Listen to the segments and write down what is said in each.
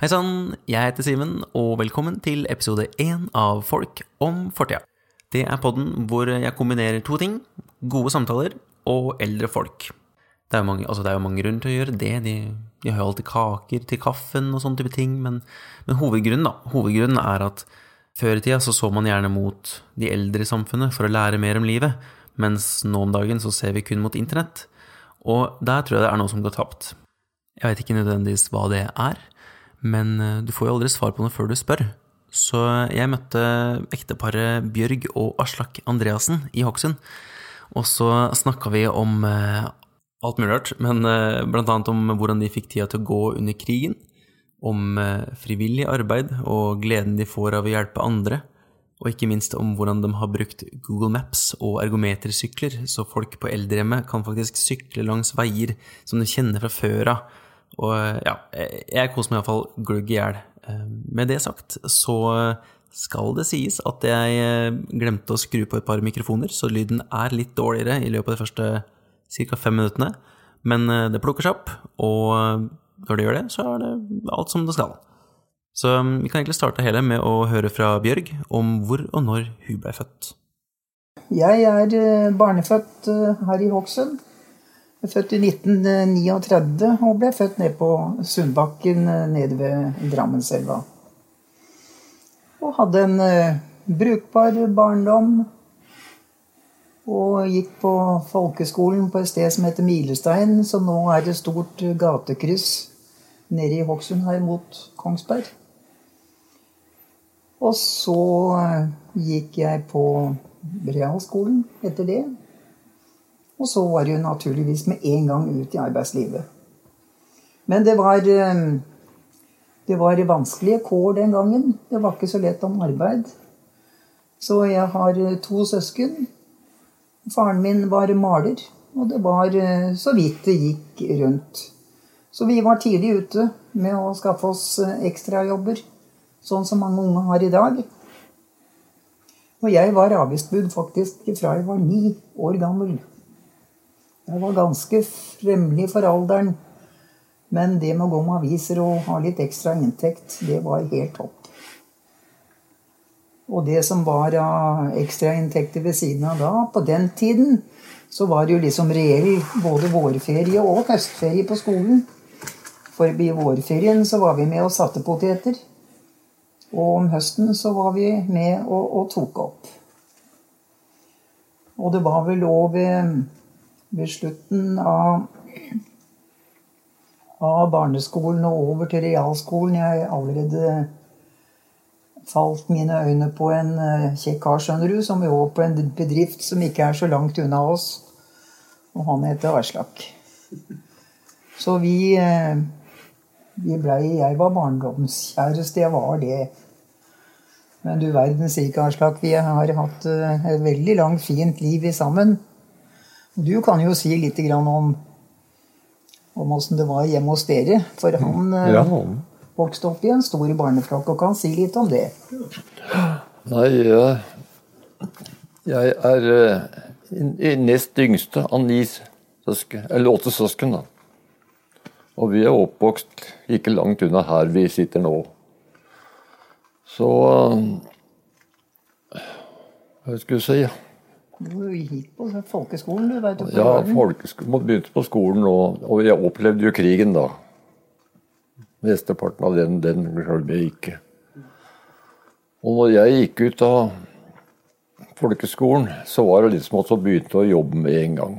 Hei sann, jeg heter Simen, og velkommen til episode én av Folk om fortida. Det er podden hvor jeg kombinerer to ting, gode samtaler og eldre folk. Det er jo mange, altså mange grunner til å gjøre det, de, de har jo alltid kaker til kaffen og sånne type ting, men, men hovedgrunnen, da, hovedgrunnen er at før i tida så, så man gjerne mot de eldre i samfunnet for å lære mer om livet, mens nå om dagen så ser vi kun mot internett. Og der tror jeg det er noe som går tapt. Jeg vet ikke nødvendigvis hva det er, men eh, du får jo aldri svar på noe før du spør. Så jeg møtte ekteparet Bjørg og Aslak Andreassen i Hokksund. Og så snakka vi om eh, alt mulig rart, men eh, blant annet om hvordan de fikk tida til å gå under krigen. Om frivillig arbeid og gleden de får av å hjelpe andre. Og ikke minst om hvordan de har brukt Google Maps og ergometersykler, så folk på eldrehjemmet kan faktisk sykle langs veier som de kjenner fra før av og ja, jeg koser meg iallfall glugg i hjel. Eh, med det sagt så skal det sies at jeg eh, glemte å skru på et par mikrofoner, så lyden er litt dårligere i løpet av de første ca. fem minuttene. Men eh, det plukker seg opp, og når det gjør det, så er det alt som det skal. Så vi kan egentlig starte hele med å høre fra Bjørg om hvor og når hun ble født. Jeg er barnefødt her i Hokksund. Jeg er født i 1939 og ble født ned på Sundbakken eh, nede ved Drammenselva. Og hadde en uh, brukbar barndom. Og gikk på folkeskolen på et sted som heter Milestein, som nå er et stort gatekryss nede i Hokksund her mot Kongsberg. Og så uh, gikk jeg på realskolen etter det. Og så var hun naturligvis med en gang ut i arbeidslivet. Men det var, eh, det var vanskelige kår den gangen. Det var ikke så lett om arbeid. Så jeg har eh, to søsken. Faren min var maler, og det var eh, så vidt det gikk rundt. Så vi var tidlig ute med å skaffe oss ekstrajobber, sånn som mange unge har i dag. Og jeg var avgiftsbud faktisk fra jeg var ni år gammel. Jeg var ganske fremmelig for alderen. Men det med å gå med aviser og ha litt ekstra inntekt, det var helt topp. Og det som var av ekstrainntekter ved siden av da, på den tiden, så var det jo liksom reell både vårferie og høstferie på skolen. For i vårferien så var vi med og satte poteter. Og om høsten så var vi med og, og tok opp. Og det var vel òg ved ved slutten av, av barneskolen og over til realskolen jeg allerede falt mine øyne på en uh, kjekk kar, skjønner du, som jobber på en bedrift som ikke er så langt unna oss. Og han heter Aslak. Så vi, uh, vi blei Jeg var barndomskjæreste. Jeg var det. Men du verden, sier ikke Aslak. Vi har hatt uh, et veldig langt, fint liv sammen. Du kan jo si litt om om åssen det var hjemme hos dere. For han eh, ja. vokste opp i en stor barneflokk og kan si litt om det. Nei, jeg er eh, nest yngste av ni søsken, eller åtte søsken. da. Og vi er oppvokst ikke langt unna her vi sitter nå. Så eh, Hva skal jeg si? Du gikk på folkeskolen, du veit. Ja, folkeskolen, begynte på skolen, og, og jeg opplevde jo krigen da. Mesteparten av den, den glemmer jeg ikke. Og når jeg gikk ut av folkeskolen, så var det liksom at jeg begynte å jobbe med en gang.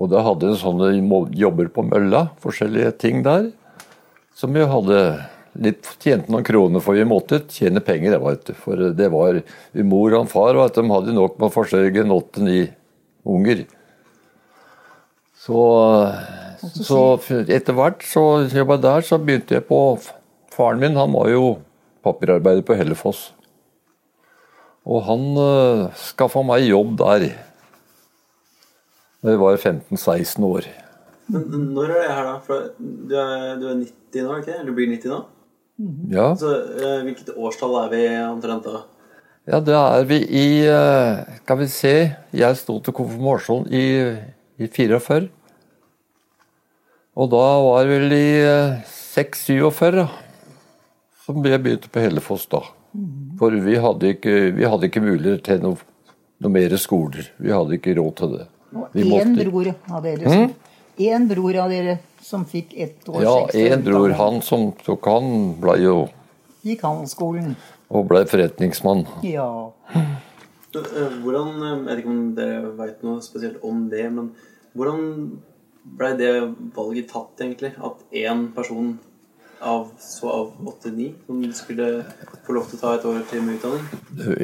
Og da hadde jeg sånne jobber på mølla, forskjellige ting der, som jeg hadde litt tjente noen kroner, for vi måtte tjene penger. Vet. For det var mor og far vet, de hadde nok med å forsørge åtte-ni unger. Så, så etter hvert så jobba der, så begynte jeg på Faren min han var jo papirarbeider på Hellefoss. Og han uh, skaffa meg jobb der da jeg var 15-16 år. Men når er det her, da? For du er, du er 90 nå, ikke? Eller du blir 90 nå? Ja. Så eh, Hvilket årstall er vi omtrent da? Ja, det er vi i eh, Skal vi se Jeg sto til konfirmasjon i, i 44. Og da var det vel i 6-47, da. Som jeg begynte på Hellefoss da. For vi hadde ikke, vi hadde ikke mulighet til noe, noe mer skoler. Vi hadde ikke råd til det. Og én bror av dere som, en bror av dere som fikk ett års Ja, ekstra en bror, han som tok han, ble jo gikk handelsskolen. og ble forretningsmann. Ja. Hvordan Jeg vet ikke om dere veit noe spesielt om det, men hvordan blei det valget tatt, egentlig? At én person av så av åtte-ni som skulle få lov til å ta et år til med utdanning?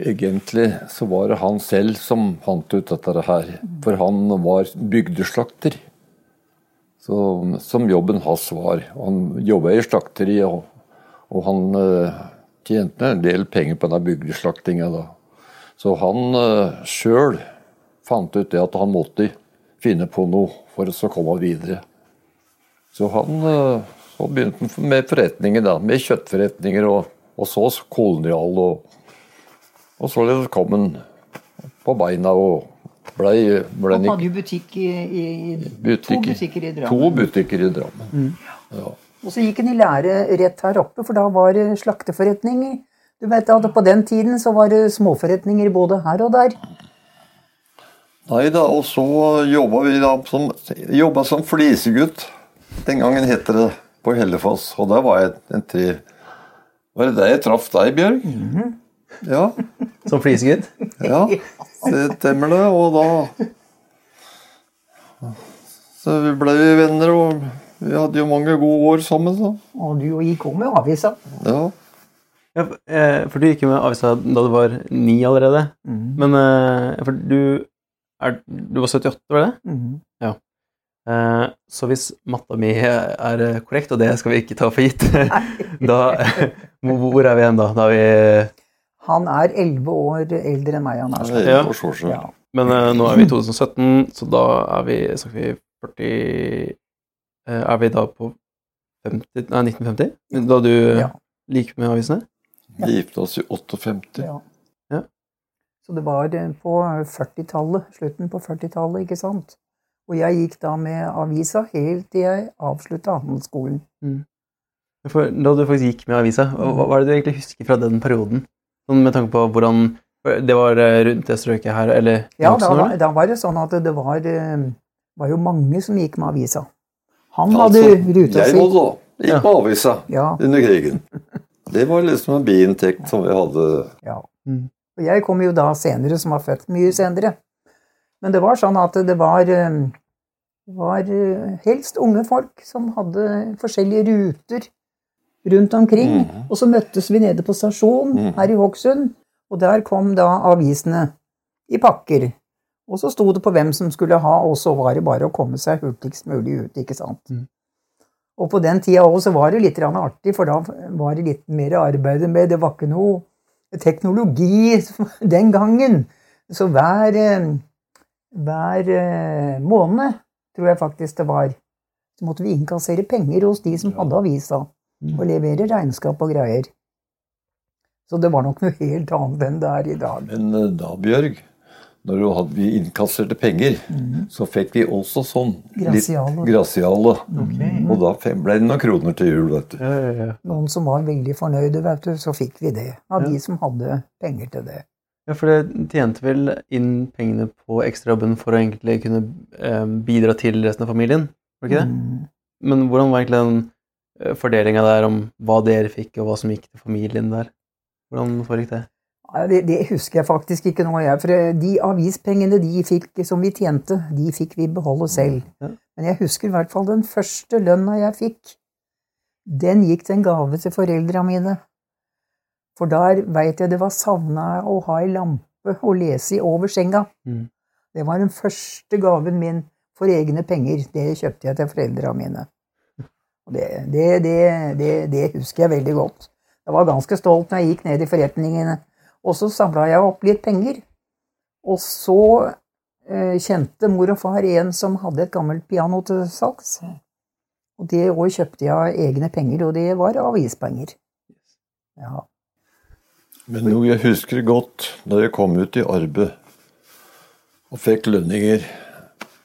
Egentlig så var det han selv som fant ut dette her. For han var bygdeslakter. Så, som jobben hans var. Han jobba i slakteri, og, og han eh, tjente en del penger på denne bygdeslaktinga. Så han uh, sjøl fant ut det at han måtte finne på noe for å komme videre. Så han eh, så begynte med forretninger, da, med kjøttforretninger, og, og så kolonial. Og, og så kom han på beina og ble, ble og hadde jo butikk i, i butikk, to butikker i Drammen. To butikker i Drammen. Ja. Og så gikk han i lære rett her oppe, for da var det slakteforretninger. Du vet at På den tiden så var det småforretninger både her og der. Nei da, og så jobba vi da som, jobba som flisegutt. Den gangen het det på Hellefoss. Og der var jeg en tre Var det der jeg traff deg, Bjørg? Ja. Som flisegutt? Ja, stemmer det. Og da Så vi ble vi venner, og vi hadde jo mange gode år sammen. Så. Og du gikk òg med avisa. Ja. Ja, for- eh, du gikk jo med avisa da du var ni allerede. Men eh, For du er, Du var 78, var det? Mhm. Ja. Så hvis matta mi er eh, korrekt, og det skal vi ikke ta for gitt, da hvor er vi igjen da? Da er vi Han er elleve år eldre enn meg. han er sånn. Ja. for så seg. Ja. Men uh, nå er vi i 2017, så da er vi Snakker vi 40 uh, Er vi da på 50, nei, 1950? Da du Ja. liker med avisene? Vi gifta oss i 58. Ja. Ja. Så det var eh, på 40-tallet, slutten på 40-tallet, ikke sant. Og jeg gikk da med avisa helt til jeg avslutta handelsskolen. For da du faktisk gikk med avisa, hva, hva er det du egentlig husker fra den perioden? Sånn med tanke på hvordan Det var eh, rundt det strøket her, eller Ja, da, var- da var det sånn at det var, eh, var jo mange som gikk med avisa. Han Altså, hadde ruta jeg si. òg, da. Gikk med avisa Ja, under krigen. Det var liksom en biinntekt som vi hadde. ja. Mm. Og jeg kom jo da senere, som var født mye senere. Men det var sånn at det var, eh, var helst unge folk som hadde forskjellige ruter rundt omkring. Mm. Og så møttes vi nede på stasjonen mm. her i Hokksund, og der kom da avisene i pakker. Og så sto det på hvem som skulle ha, og så var det bare å komme seg hurtigst mulig ut, ikke sant. Mm. Og på den tida òg så var det litt artig, for da var det litt mer arbeid med Det var ikke noe teknologi den gangen. Så hver, eh, hver eh, måned, tror jeg faktisk det var, så måtte vi innkassere penger hos de som hadde avisa, og leverer regnskap og greier. Så det var nok noe helt annet enn det er i dag. Men eh, da, Bjørg, når hadde, vi innkasserte penger, så fikk vi også sånn Graciale. graciale. Og da ble det noen kroner til jul, vet du. Ja, ja, ja. Noen som var veldig fornøyde, vet du, så fikk vi det. Av de som hadde penger til det. ja, for det tjente vel inn pengene på ekstrajobben for å egentlig kunne eh, bidra til resten av familien, var det ikke det? Mm. Men hvordan var egentlig den fordelinga der om hva dere fikk, og hva som gikk til familien der? Hvordan foregikk det? Det, det husker jeg faktisk ikke nå, jeg. For eh, de avispengene de fikk, som vi tjente, de fikk vi beholde selv. Ja. Men jeg husker i hvert fall den første lønna jeg fikk. Den gikk til en gave til foreldra mine. For der veit jeg det var savna å ha ei lampe å lese i over senga. Mm. Det var den første gaven min for egne penger. Det kjøpte jeg til foreldra mine. Det, det, det, det, det husker jeg veldig godt. Jeg var ganske stolt når jeg gikk ned i forretningene. Og så samla jeg opp litt penger. Og så eh, kjente mor og far en som hadde et gammelt piano til salgs. Og det år kjøpte jeg av egne penger, og det var avispenger. Ja. Men noe jeg husker godt, da jeg kom ut i arbeid og fikk lønninger,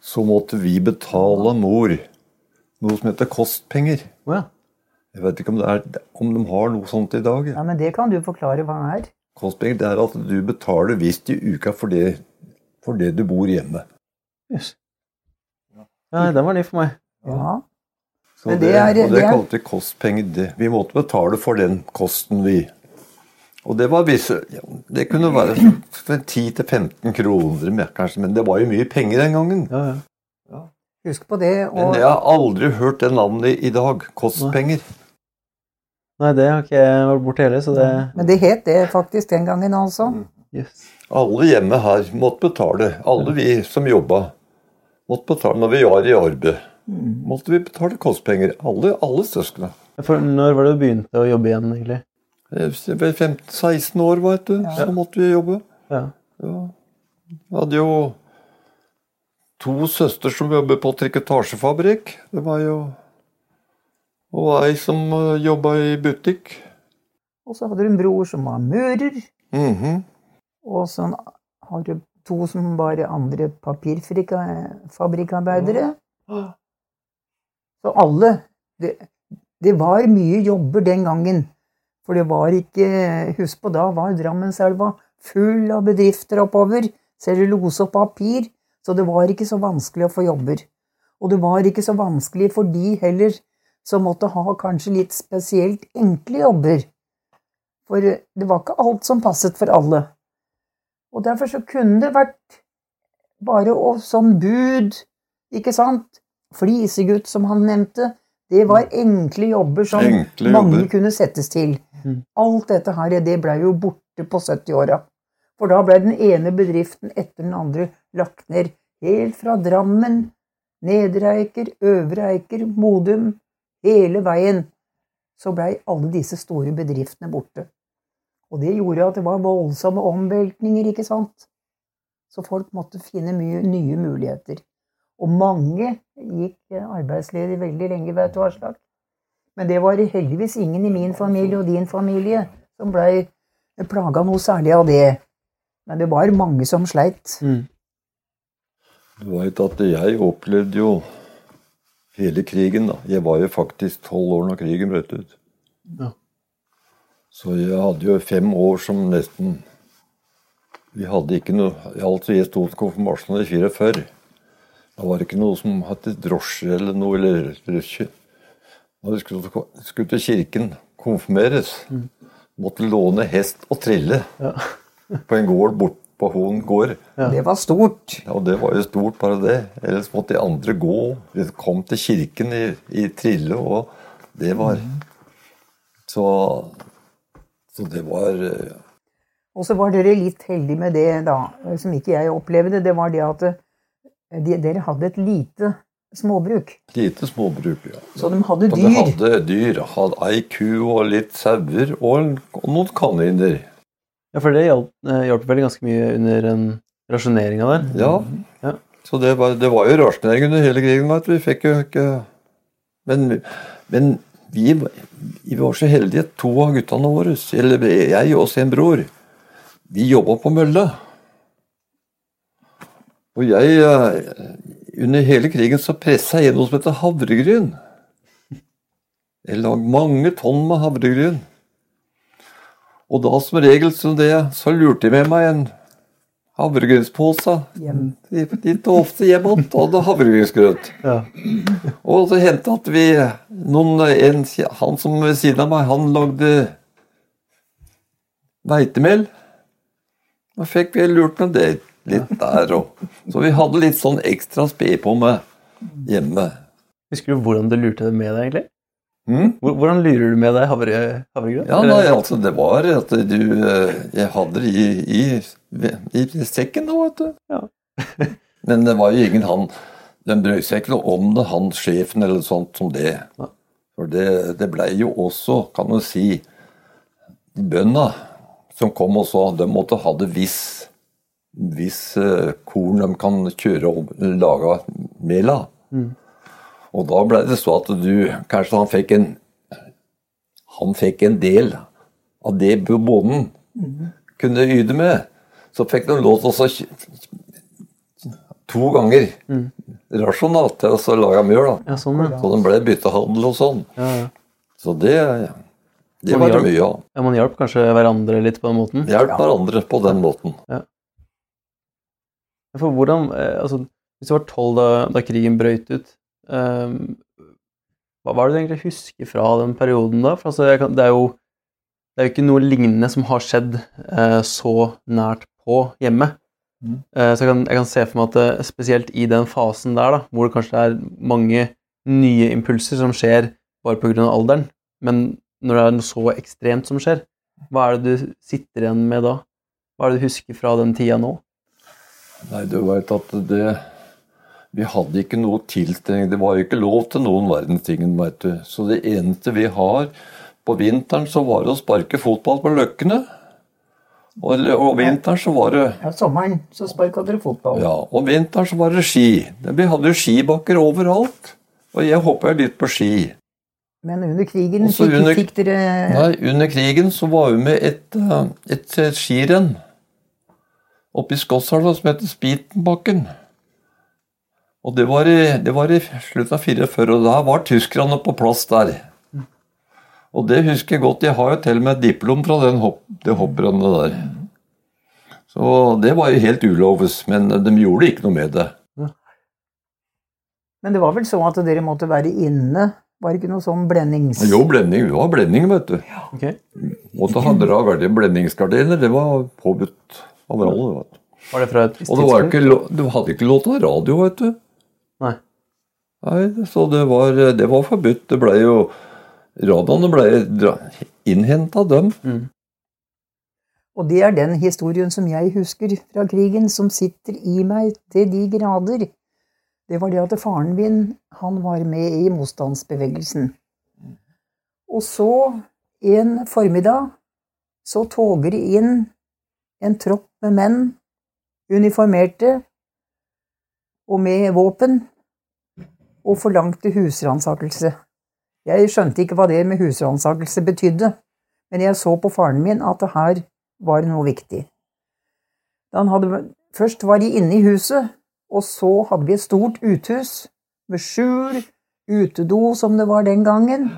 så måtte vi betale mor noe som heter kostpenger. Å ja. Jeg vet ikke om, det er, om de har noe sånt i dag. Ja, Men det kan du forklare hva er. Kostpenger det er at du betaler visst i uka for det, for det du bor hjemme. Yes. Ja, den var ny for meg. Ja. Så Men det, det er- og det det kalte vi kostpenger. Det. Vi måtte betale for den kosten vi Og det var visse Det kunne være 10-15 kroner, kanskje, men det var jo mye penger den gangen. Ja, ja. Husk på det. Men jeg har aldri hørt det navnet i dag. Kostpenger. Nei, det har ikke jeg vært borti heller, så det Men det het det faktisk den gangen, altså. yes. Alle hjemme her måtte betale. Alle vi som jobba, måtte betale når vi var i arbeid. Måtte vi betale kostpenger. Alle, alle søsknene. For når var det du begynte å jobbe igjen, egentlig? Jeg var 15-16 år, vet du, så måtte vi jobbe. Ja. Ja. Hadde jo to søster som jobbet på trikketasjefabrikk. Det var jo Og ei som jobba i butikk. Og så hadde du en bror som var murer. Mhm. Og så har du to som var andre papirfabrikkarbeidere. Så alle det, det var mye jobber den gangen. For det var ikke Husk på, da var Drammenselva full av bedrifter oppover. Cellulose og papir. Så det var ikke så vanskelig å få jobber. Og det var ikke så vanskelig for de heller som måtte ha kanskje litt spesielt enkle jobber. For det var ikke alt som passet for alle. Og derfor så kunne det vært bare å, som bud, ikke sant? Flisegutt, som han nevnte. Det var enkle jobber som Enkle mange jobber. kunne settes til. Mm. Alt dette her, det blei jo borte på 70-åra. For da ble den ene bedriften etter den andre lagt ned. Helt fra Drammen, Nedre Eiker, Øvre Eiker, Modum, hele veien. Så blei alle disse store bedriftene borte. Og det gjorde at det var voldsomme omveltninger, ikke sant? Så folk måtte finne mye, nye muligheter. Og mange gikk arbeidsledig veldig lenge, vet du hva slag. Men det var heldigvis ingen i min familie og din familie som blei plaga noe særlig av det. Men det var mange som sleit. Mm. Du veit at jeg opplevde jo hele krigen, da. Jeg var jo faktisk tolv år når krigen brøt ut. Ja. Så jeg hadde jo fem år som nesten Vi hadde ikke noe Altså, jeg sto til konfirmasjonen i 44. Da var det ikke noe som het drosje eller noe, eller rusje. Når vi skulle, skulle til kirken konfirmeres, måtte låne hest og trille Ja. på en gård bort på Hoen gård. Ja. Det var stort. Ja, og det var jo stort, bare det. Ellers måtte de andre gå. Vi kom til kirken i, i trille, og det var Så, så det var eh, Og så var dere litt heldige med det, da, som ikke jeg opplevde. Det var det at eh, de, dere hadde et lite småbruk. lite småbruk, ja. Så de hadde dyr? De hadde dyr. Hadde ei ku og litt sauer og, og noen kaniner. Ja, for det hjalp, eh, vel ganske mye under en rasjoneringa der. Ja. Ja. Så det var, det var jo rasjonering under hele krigen. at. Vi fikk jo ikke Men, men vi, vi var så heldige, to av guttene våre, eller jeg og sin bror, vi jobba på mølla. Og jeg eh, Under hele krigen så pressa jeg noe som heter havregryn. Jeg lagde mange tonn med havregryn. Og da som regel så, det, så lurte jeg med meg en havregrynspose. Litt ofte hjem igjen, og hadde havregrynsgrøt. Ja. Og så hendte at vi noen, en, Han som ved siden av meg, han lagde veitemel. Da fikk vi lurt med det litt der òg. Så vi hadde litt sånn ekstra spe på med hjemme. Husker du hvordan du lurte det med deg, egentlig? Mm? Hvordan lurer du med deg havre, havregryn? Ja, nei, altså, det var at du eh, Jeg hadde det i, i, i sekken, da, vet du. Ja. Men det var jo ingen han Den brød seg ikke noe om det, han sjefen eller sånt som det. For det, det blei jo også, kan du si Bønda som kom og så, de måtte ha det viss hvis eh, korn de kan kjøre og lage mel av. Mm. Og da ble det så at du Kanskje han fikk en Han fikk en del av det bonden kunne yte med. Så fikk de lov til å to ganger rasjonalt til å lage mjøl. Ja, sånn, ja. Så de ble byttehandel og sånn. ja, ja. Så det, det var det mye av. Ja, man hjalp kanskje hverandre litt på den måten. Hjelp hverandre på den måten. For hvordan, eh, altså, Hvis du var tolv da, da krigen brøt ut, eh, hva var det du egentlig husker fra den perioden da? For altså, kan, det, er jo, det er jo ikke noe lignende som har skjedd eh, så nært på hjemme. Mm. Eh, så jeg kan, jeg kan se for meg at det, spesielt i den fasen der, da, hvor det kanskje er mange nye impulser som skjer bare pga. alderen, men når det er noe så ekstremt som skjer, hva er det du sitter igjen med da? Hva er det du husker fra den tida nå? Nei, du veit at det Vi hadde ikke noe tiltrengning. Det var jo ikke lov til noen verdens ting. Så det eneste vi har På vinteren så var det å sparke fotball på løkkene. Og, og vinteren så var det Ja, sommeren så sparka dere fotball. Ja, og vinteren så var det ski. Vi hadde skibakker overalt. Og jeg hoppa litt på ski. Men under krigen Også fikk, under- fikk dere Nei, under krigen så var vi med et, et, et eh, skirenn oppe i Skotselva som heter Spitenbakken. Og det var, i, det var i slutten av 44, og da var tyskerne på plass der. Og det husker jeg godt. Jeg har jo til og med et diplom fra den hopp, det hopprennet der. Så det var jo helt uloves, men de gjorde ikke noe med det. Men det var vel sånn at dere måtte være inne? Var det ikke noe sånn blendings... Jo, blending. Det var blending, vet du. Ok. Måtte ha dra veldig blendingsgardiner. Det var påbudt av alle. vet du. Var det fra et visst Og det var tidspunkt? ikke, du hadde ikke lov til å ha radio, vet du. Nei. Nei, Så det var, det var forbudt. Det ble jo Radioene ble innhenta dem. Og det er den historien som jeg husker fra krigen, som sitter i meg til de grader. Det var det at faren min, han var med i motstandsbevegelsen. Og så, en formiddag, så toger det inn en tropp med menn, uniformerte og med våpen, og forlangte husransakelse. Jeg skjønte ikke hva det med husransakelse betydde, men jeg så på faren min at det her var noe viktig. Da han hadde, først var de inne i huset, og så hadde vi et stort uthus med skjul, utedo som det var den gangen,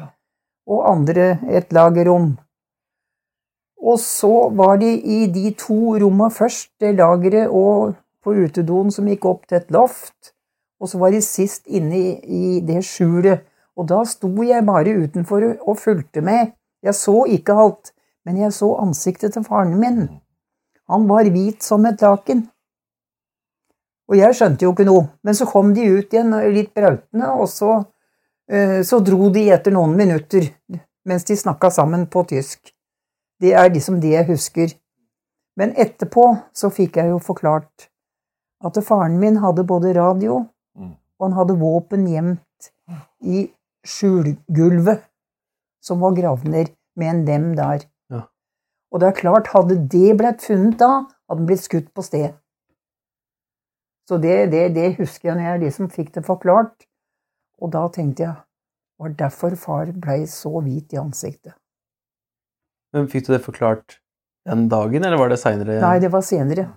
og andre et lagerrom. Og så var de i de to romma først, det lageret og på utedoen som gikk opp til et loft, og så var de sist inne i, i det skjulet. Og da sto jeg bare utenfor og fulgte med. Jeg så ikke alt, men jeg så ansiktet til faren min. Han var hvit som et laken. Og jeg skjønte jo ikke noe, men så kom de ut igjen litt brautende, og så, eh, så dro de etter noen minutter mens de snakka sammen på tysk. Det er liksom det jeg husker. Men etterpå så fikk jeg jo forklart at faren min hadde både radio. Og han hadde våpen gjemt i skjulgulvet, som var gravner med en lem der. Ja. Og det er klart, hadde det blitt funnet da, hadde han blitt skutt på sted. Så det, det, det husker jeg når jeg liksom fikk det forklart, og da tenkte jeg, var derfor far blei så hvit i ansiktet. Men fikk du det forklart den dagen, eller var det seinere? Nei, det var senere.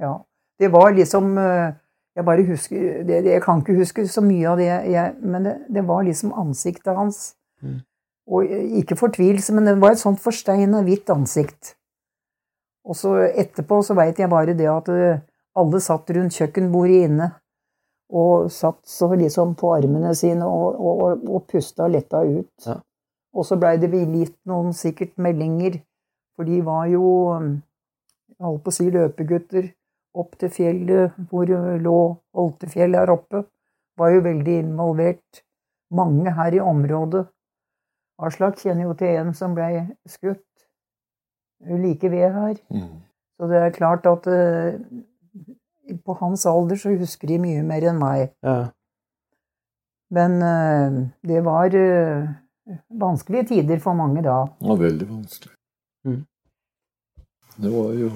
Ja. Det var liksom eh, Jeg bare husker det, det, Jeg kan ikke huske så mye av det, jeg, men det, det var liksom ansiktet hans. Mm. Og eh, ikke fortvilelse, men det var et sånt forsteina hvitt ansikt. Og så etterpå så veit jeg bare det at eh, alle satt rundt kjøkkenbordet inne. Og satt så liksom på armene sine og, og, og, og pusta letta ut. Ja. Og så blei det gitt noen sikkert meldinger, for de var jo jeg holdt på å si løpegutter opp til fjellet hvor lå Oltefjell her oppe. Var jo veldig involvert. Mange her i området. Aslak kjenner jo til en som blei skutt like ved her. Mm. Så det er klart at uh, på hans alder så husker de mye mer enn meg. Ja. Men uh, det var uh, vanskelige tider for mange da. Ja, veldig vanskelig. Mm. Det var jo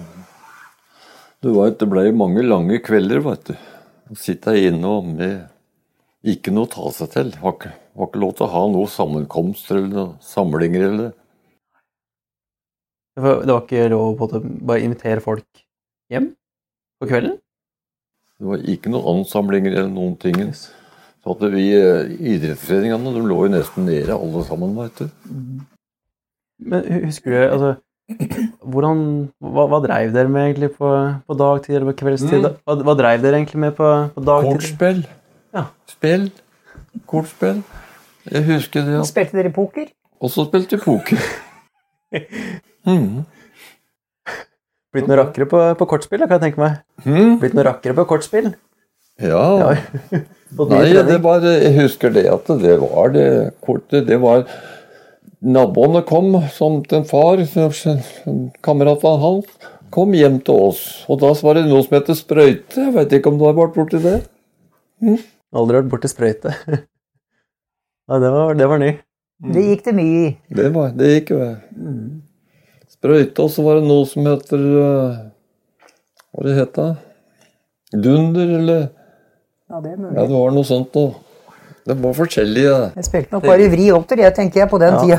Du veit, det ble mange lange kvelder, veit du. Å sitte inne og med ikke noe å ta seg til. Var ikke, var ikke lov til å ha noen sammenkomster eller noen samlinger eller Det var, det var ikke lov på å bare invitere folk hjem på kvelden? Det var ikke noen ansamlinger eller noen ting. Så at vi eh, idrettsforeningene de lå jo nesten nede, alle sammen, veit du. Men husker du altså, hvordan, hva, hva dreiv dere med egentlig på, på dagtid eller på kveldstid? Mm. Hva, hva dreiv dere egentlig med på, på dagtid? Kortspill. Ja. Spill. Kortspill. Jeg husker det. at- Spilte dere poker? Og så spilte poker. Mm. Blitt noe rakkere på, på kortspill, kan jeg tenke meg. Mm. Blitt noe rakkere på kortspill? Ja. Ja. Nei, det var, jeg husker det at det var det kortet. Det var Naboene kom som til en far, kameraten hans, kom hjem til oss. Og da var det noe som heter sprøyte. Jeg vet ikke om du har vært borti det? Aldri vært borti sprøyte. Ja, det var, det var ny. Det gikk det mye i. Det, var, det gikk jo. Sprøyte, og så var det noe som heter hva Hva det het det? Dunder, eller Ja, det er Ja, det var noe sånt noe. Det var forskjellige. Jeg spilte nok bare vri opp til det, tenker jeg på den Ja. tida.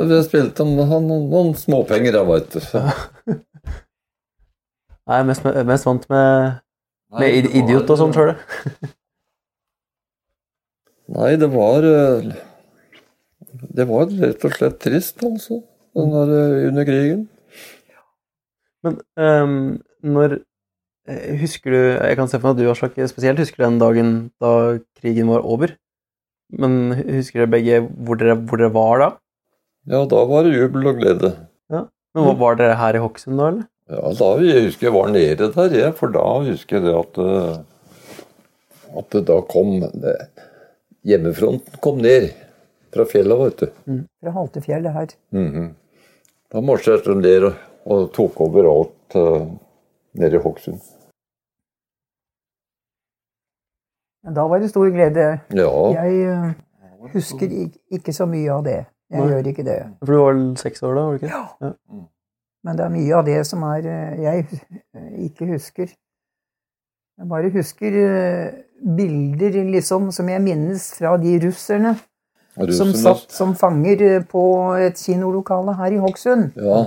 Vi spilte om noen, noen småpenger, jeg veit du. Nei, mest, mest vant med, med id- idiot og sånn sjøl. Nei, det var øh, Det var rett og slett trist, altså. Den der øh, under krigen. Men um, når eh, Husker du Jeg kan se for meg at du Aslak, spesielt husker den dagen da krigen var over. Men husker dere begge hvor dere, hvor dere var da? Ja, da var det jubel og glede. Men var- Var dere her i Hokksund da, eller? Ja, da jeg husker jeg var nede der, jeg, for da husker jeg det at øh, At det da kom det, Hjemmefronten kom ned fra fjella, vet du. Fra Haltefjellet her. Mhm. Da marsjerte de ned og, og tok over alt uh, nede i Hokksund. Da var det stor glede. Ja. Jeg eh, husker ikke så mye av det. Jeg Nei. gjør ikke det. For du var vel seks år da? var du ikke? Ja. Men det er mye av det som er eh, jeg eh, ikke husker. Jeg bare husker bilder liksom som jeg minnes fra de russerne som satt som fanger på et kinolokale her i Hokksund. Ja.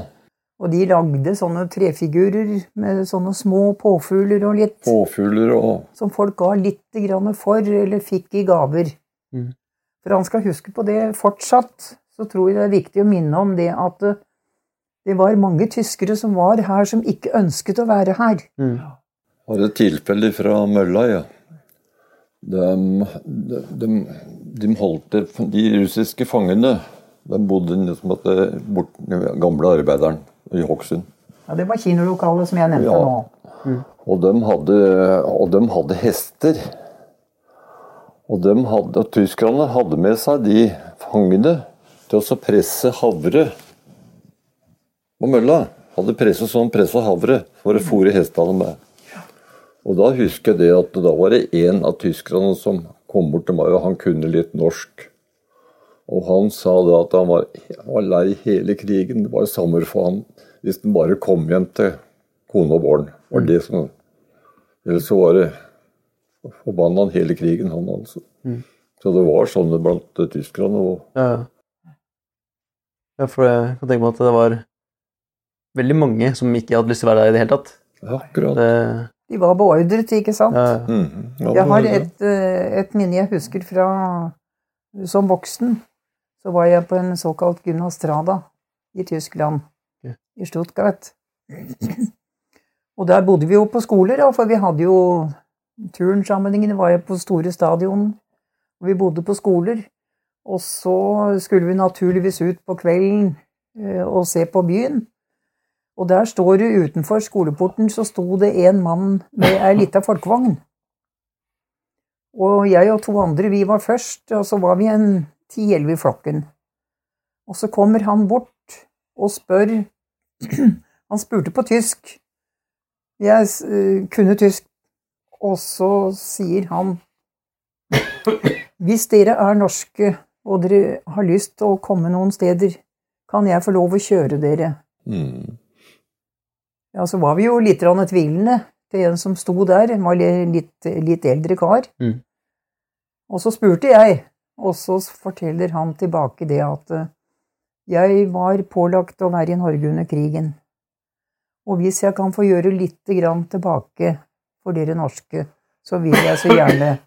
Og de lagde sånne trefigurer med sånne små påfugler og litt Påfugler og som folk ga litt grann for, eller fikk i gaver. Mm. For han skal huske på det fortsatt, så tror jeg det er viktig å minne om det at eh, det var mange tyskere som var her, som ikke ønsket å være her. Mm. har et tilfelle fra mølla, ja. De, de, de, de holdt det, de russiske fangene de bodde liksom bort, den gamle arbeideren i Hokksund. Ja, Det var kinolokalet som jeg nevnte Ja. nå. Og de hadde, og de hadde hester. Og, de hadde, og tyskerne hadde med seg de fangene til å presse havre på mølla. Hadde presset sånn pressa havre for å fôre hestene med. Og da husker jeg det at da var det en av tyskerne som kom bort til meg, og han kunne litt norsk. Og han sa da at han var, han var lei hele krigen. Det var sommer for han hvis den bare kom igjen til kone og barn. Var det som Ellers så var det forbanna han hele krigen, han altså. Så det var sånn blant eh, tyskerne. òg. Ja. ja, for jeg kan tenke meg at det var veldig mange som ikke hadde lyst til å være der i det hele tatt. ja, akkurat. Det, De var beordret, ikke sant? ja, Mhm. Ja, Jeg har et, eh, et minne jeg husker fra som voksen. Så var jeg på en såkalt gymnastrada i Tyskland, Ja. I Stuttgart. Og der bodde vi jo på skoler, for vi hadde jo turnsammenhengene var jo på store stadion. Og vi bodde på skoler. Og så skulle vi naturligvis ut på kvelden eh, og se på byen. Og der står det utenfor skoleporten så sto det en mann med ei lita folkevogn. Og jeg og to andre, vi var først, og så var vi en ti-elleve i flokken. Og så kommer han bort og spør Han spurte på tysk. Jeg uh, kunne tysk. Og så sier han Hvis dere er norske og dere har lyst til å komme noen steder, kan jeg få lov å kjøre dere? Mm. Ja, så var vi jo litt tvilende til en som sto der, han var litt, litt eldre kar. Mm. Og så spurte jeg, og så forteller han tilbake det at eh, jeg var pålagt å være i Norge under krigen. Og hvis jeg kan få gjøre litt grann tilbake for dere norske, så vil jeg så gjerne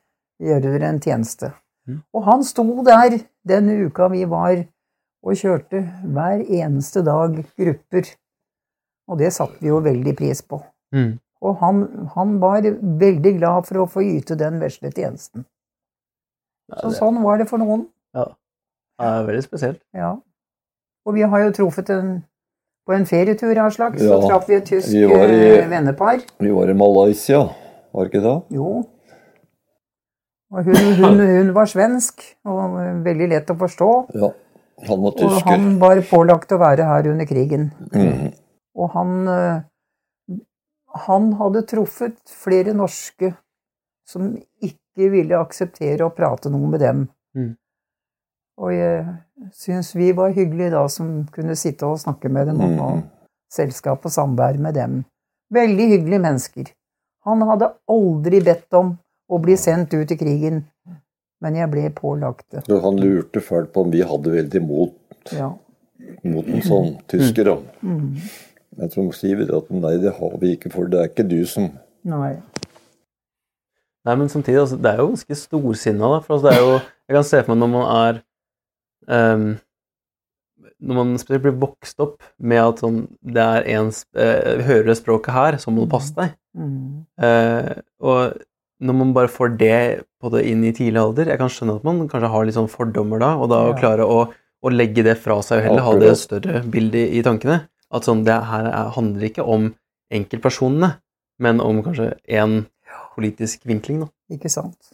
gjøre dere en tjeneste. Mm. Og han sto der den uka vi var og kjørte hver eneste dag grupper. Og det satte vi jo veldig pris på. Mm. Og han, han var veldig glad for å få yte den vesle tjenesten. Ja, Så sånn var det for noen. ja. det er veldig spesielt. Ja. Og vi har jo truffet en På en ferietur av slags så Ja, traff vi et tysk vi i- eh, vennepar. Vi var i Malaysia, var det ikke det? Jo. Og hun, hun, hun var svensk, og veldig lett å forstå. Ja. Han var tysker. Og han var pålagt å være her under krigen. Mm. Og han eh, Han hadde truffet flere norske som ikke ville akseptere å prate noe med dem. Mm. Og jeg syns vi var hyggelige da som kunne sitte og snakke med dem og ha Mhm. selskap og samvær med dem. Veldig hyggelige mennesker. Han hadde aldri bedt om å bli sendt ut i krigen, men jeg ble pålagt det. Så Han lurte fælt på om vi hadde veldig mot, Ja. mot en sånn tysker. da. Mm. Jeg tror sier at nei, det har vi ikke, for det er ikke du som Nei. Nei, men samtidig, altså, det er jo ganske storsinna, da. For altså, det er jo Jeg kan se for meg når man er ehm, Når man spesielt blir vokst opp med at sånn Det er en uh, eh, Hører det språket her, så må du passe deg. Mm. Uh, og når man bare får det på det inn i tidlig alder Jeg kan skjønne at man kanskje har litt sånn fordommer da, og da Ja. klare å, å legge det fra seg og heller ha det større bildet i tankene. At sånn, det her er, handler ikke om enkeltpersonene, men om kanskje én politisk vinkling, da. Ikke sant?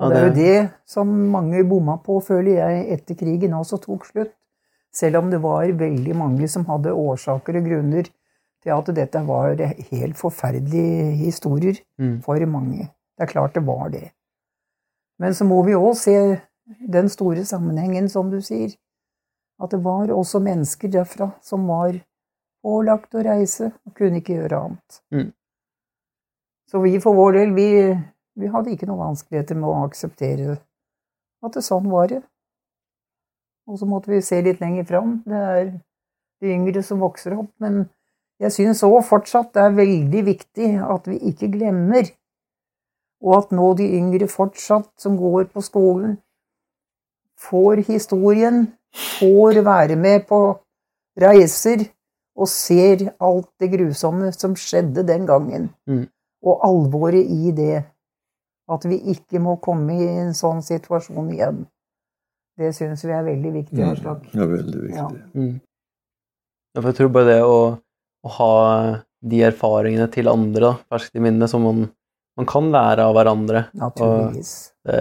Og det er jo det som mange bomma på, føler jeg, etter krigen også tok slutt. Selv om det var veldig mange som hadde årsaker og grunner til at dette var helt forferdelige historier Mm. for mange. Det er klart det var det. Men så må vi òg se den store sammenhengen, som du sier. At det var også mennesker derfra som var pålagt å reise og kunne ikke gjøre annet. Mm. Så vi for vår del, vi, vi hadde ikke noen vanskeligheter med å akseptere at det sånn var det. Og så måtte vi se litt lenger fram. Det er de yngre som vokser opp. Men jeg syns òg fortsatt det er veldig viktig at vi ikke glemmer, og at nå de yngre fortsatt, som går på skolen, får historien, får være med på reiser og ser alt det grusomme som skjedde den gangen, Mm. og alvoret i det. At vi ikke må komme i en sånn situasjon igjen. Det syns vi er veldig viktig. Mm. Er veldig viktig. Ja. Mm. Ja, for jeg tror bare det å, å ha de erfaringene til andre da, ferskt i minnet, som man, man kan lære av hverandre. Naturligvis. Det,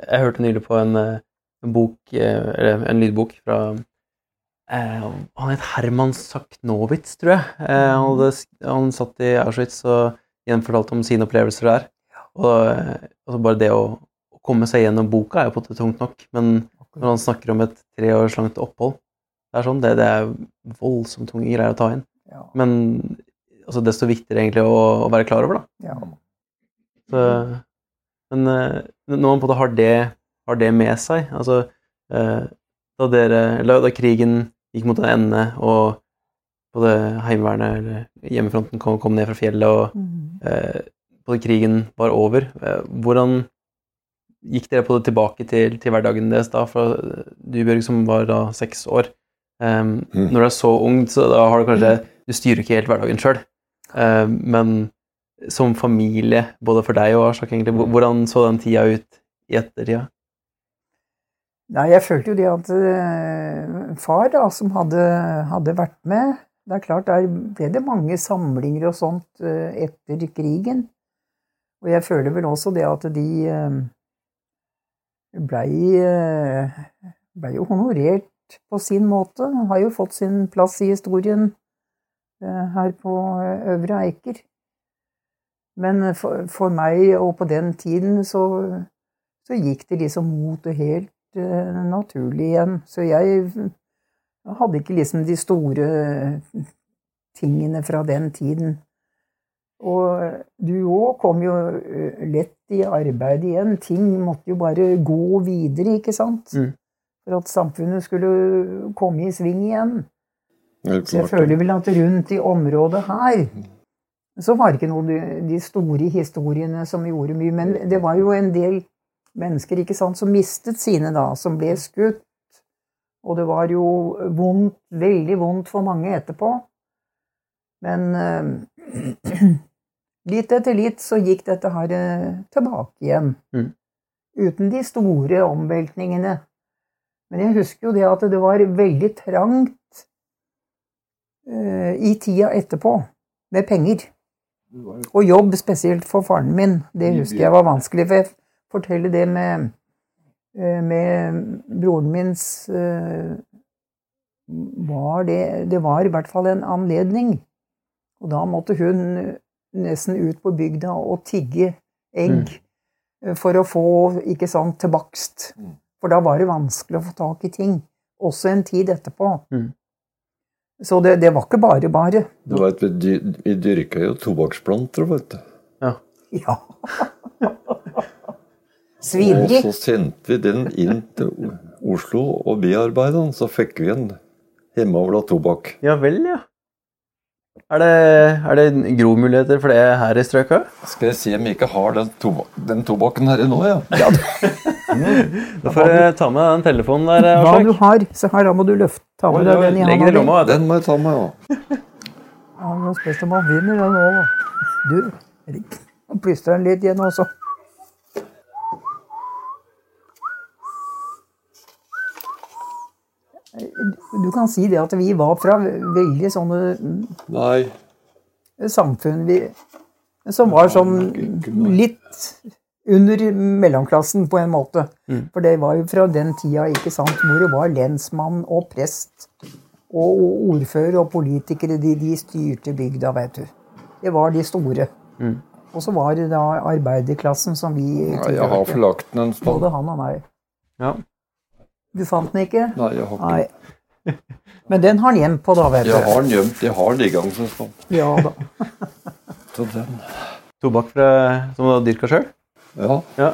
jeg hørte nylig på en, eh, en bok, eh, eller en lydbok fra eh, Han het Herman Saknowitz, tror jeg. Eh, han, hadde, han satt i Auschwitz og gjenfortalte om sine opplevelser der. Og eh, altså bare det å, å komme seg gjennom boka er jo på en måte tungt nok, men når han snakker om et tre års langt opphold Det er sånn, det, det er voldsomt tunge greier å ta inn. Ja. Men altså, desto viktigere egentlig å, å være klar over, da. ja. Så, men eh, når man på en måte har det, har det med seg altså, eh, da, dere, da krigen gikk mot en ende, og både Heimevernet eller hjemmefronten kom, kom ned fra fjellet, og Mm. eh, både krigen var over, eh, hvordan gikk dere på det tilbake til, til hverdagen deres da? For du, Bjørg, som var da seks år um, Mm. Når du er så ung, så da har du kanskje Du styrer ikke helt hverdagen sjøl. men som familie, både for deg og Aslak, egentlig, hvordan så den tida ut i ettertida? Nei, jeg følte jo det at uh, far, da, som hadde, hadde vært med Det er klart, der ble det mange samlinger og sånt eh, etter krigen. Og jeg føler vel også det at de eh, blei ble jo honorert på sin måte. Har jo fått sin plass i historien eh, her på eh, Øvre Eiker. Men for, for meg, og på den tiden, så, så gikk det liksom mot det helt uh, naturlig igjen. Så jeg hadde ikke liksom de store tingene fra den tiden. Og du òg kom jo eh, lett i arbeid igjen. Ting måtte jo bare gå videre, ikke sant? Mm. For at samfunnet skulle komme i sving igjen. Så jeg føler vel at rundt i området her Så var det ikke noe de, store historiene som gjorde mye, men det var jo en del mennesker ikke sant, som mistet sine da, som ble skutt. Og det var jo vondt, veldig vondt for mange etterpå. Men eh, litt etter litt så gikk dette her eh, tilbake igjen. Mm. Uten de store omveltningene. Men jeg husker jo det at det var veldig trangt uh, i tida etterpå med penger. Og jobb, spesielt for faren min. Det husker jeg var vanskelig. For jeg forteller det med, eh, med broren mins var det, det var i hvert fall en anledning. Og da måtte hun nesten ut på bygda og tigge egg mm. for å få, ikke sant, til bakst. Mm. For da var det vanskelig å få tak i ting. Også en tid etterpå. Mm. Så det, det var ikke bare bare. Du vet, vi, dy- vi dyrka jo tobakksplanter, vet du. Ja. Ja. Svineri. Og så sendte vi den inn til Oslo og bearbeida den, så fikk vi en hjemmeavla tobakk. Ja vel, ja. Er det, er det gromuligheter for det her i strøket? Skal jeg se om jeg ikke har den, toba den tobakken her nå, ja. Da får du ta med den telefonen der. Hva Aslak. du har, så her da må du løfte, ta med deg den i den hånda lomma. Den må jeg ta med, ja. Ja, nå spørs det om han vinner den nå, da. Du, plystrer den litt igjen også. Du kan si det at vi var fra veldig sånne Nei. samfunn vi, som var sånn litt under mellomklassen på en måte. For det var jo fra den tida ikke sant, hvor det var lensmann og prest og ordfører og politikere. De, de styrte bygda, vet du. Det var de store. Og så var det da arbeiderklassen som vi Nei, jeg har forlagt den en stund. Både han og meg. Ja. Du fant den ikke? Nei, jeg har ikke Nei. Men den har han gjemt på, da, vet du. Jeg har den gjemt. Jeg har den liggende en stund. Ja da. Så den Tobakk fra, som du har dyrka sjøl? Ja. Ja.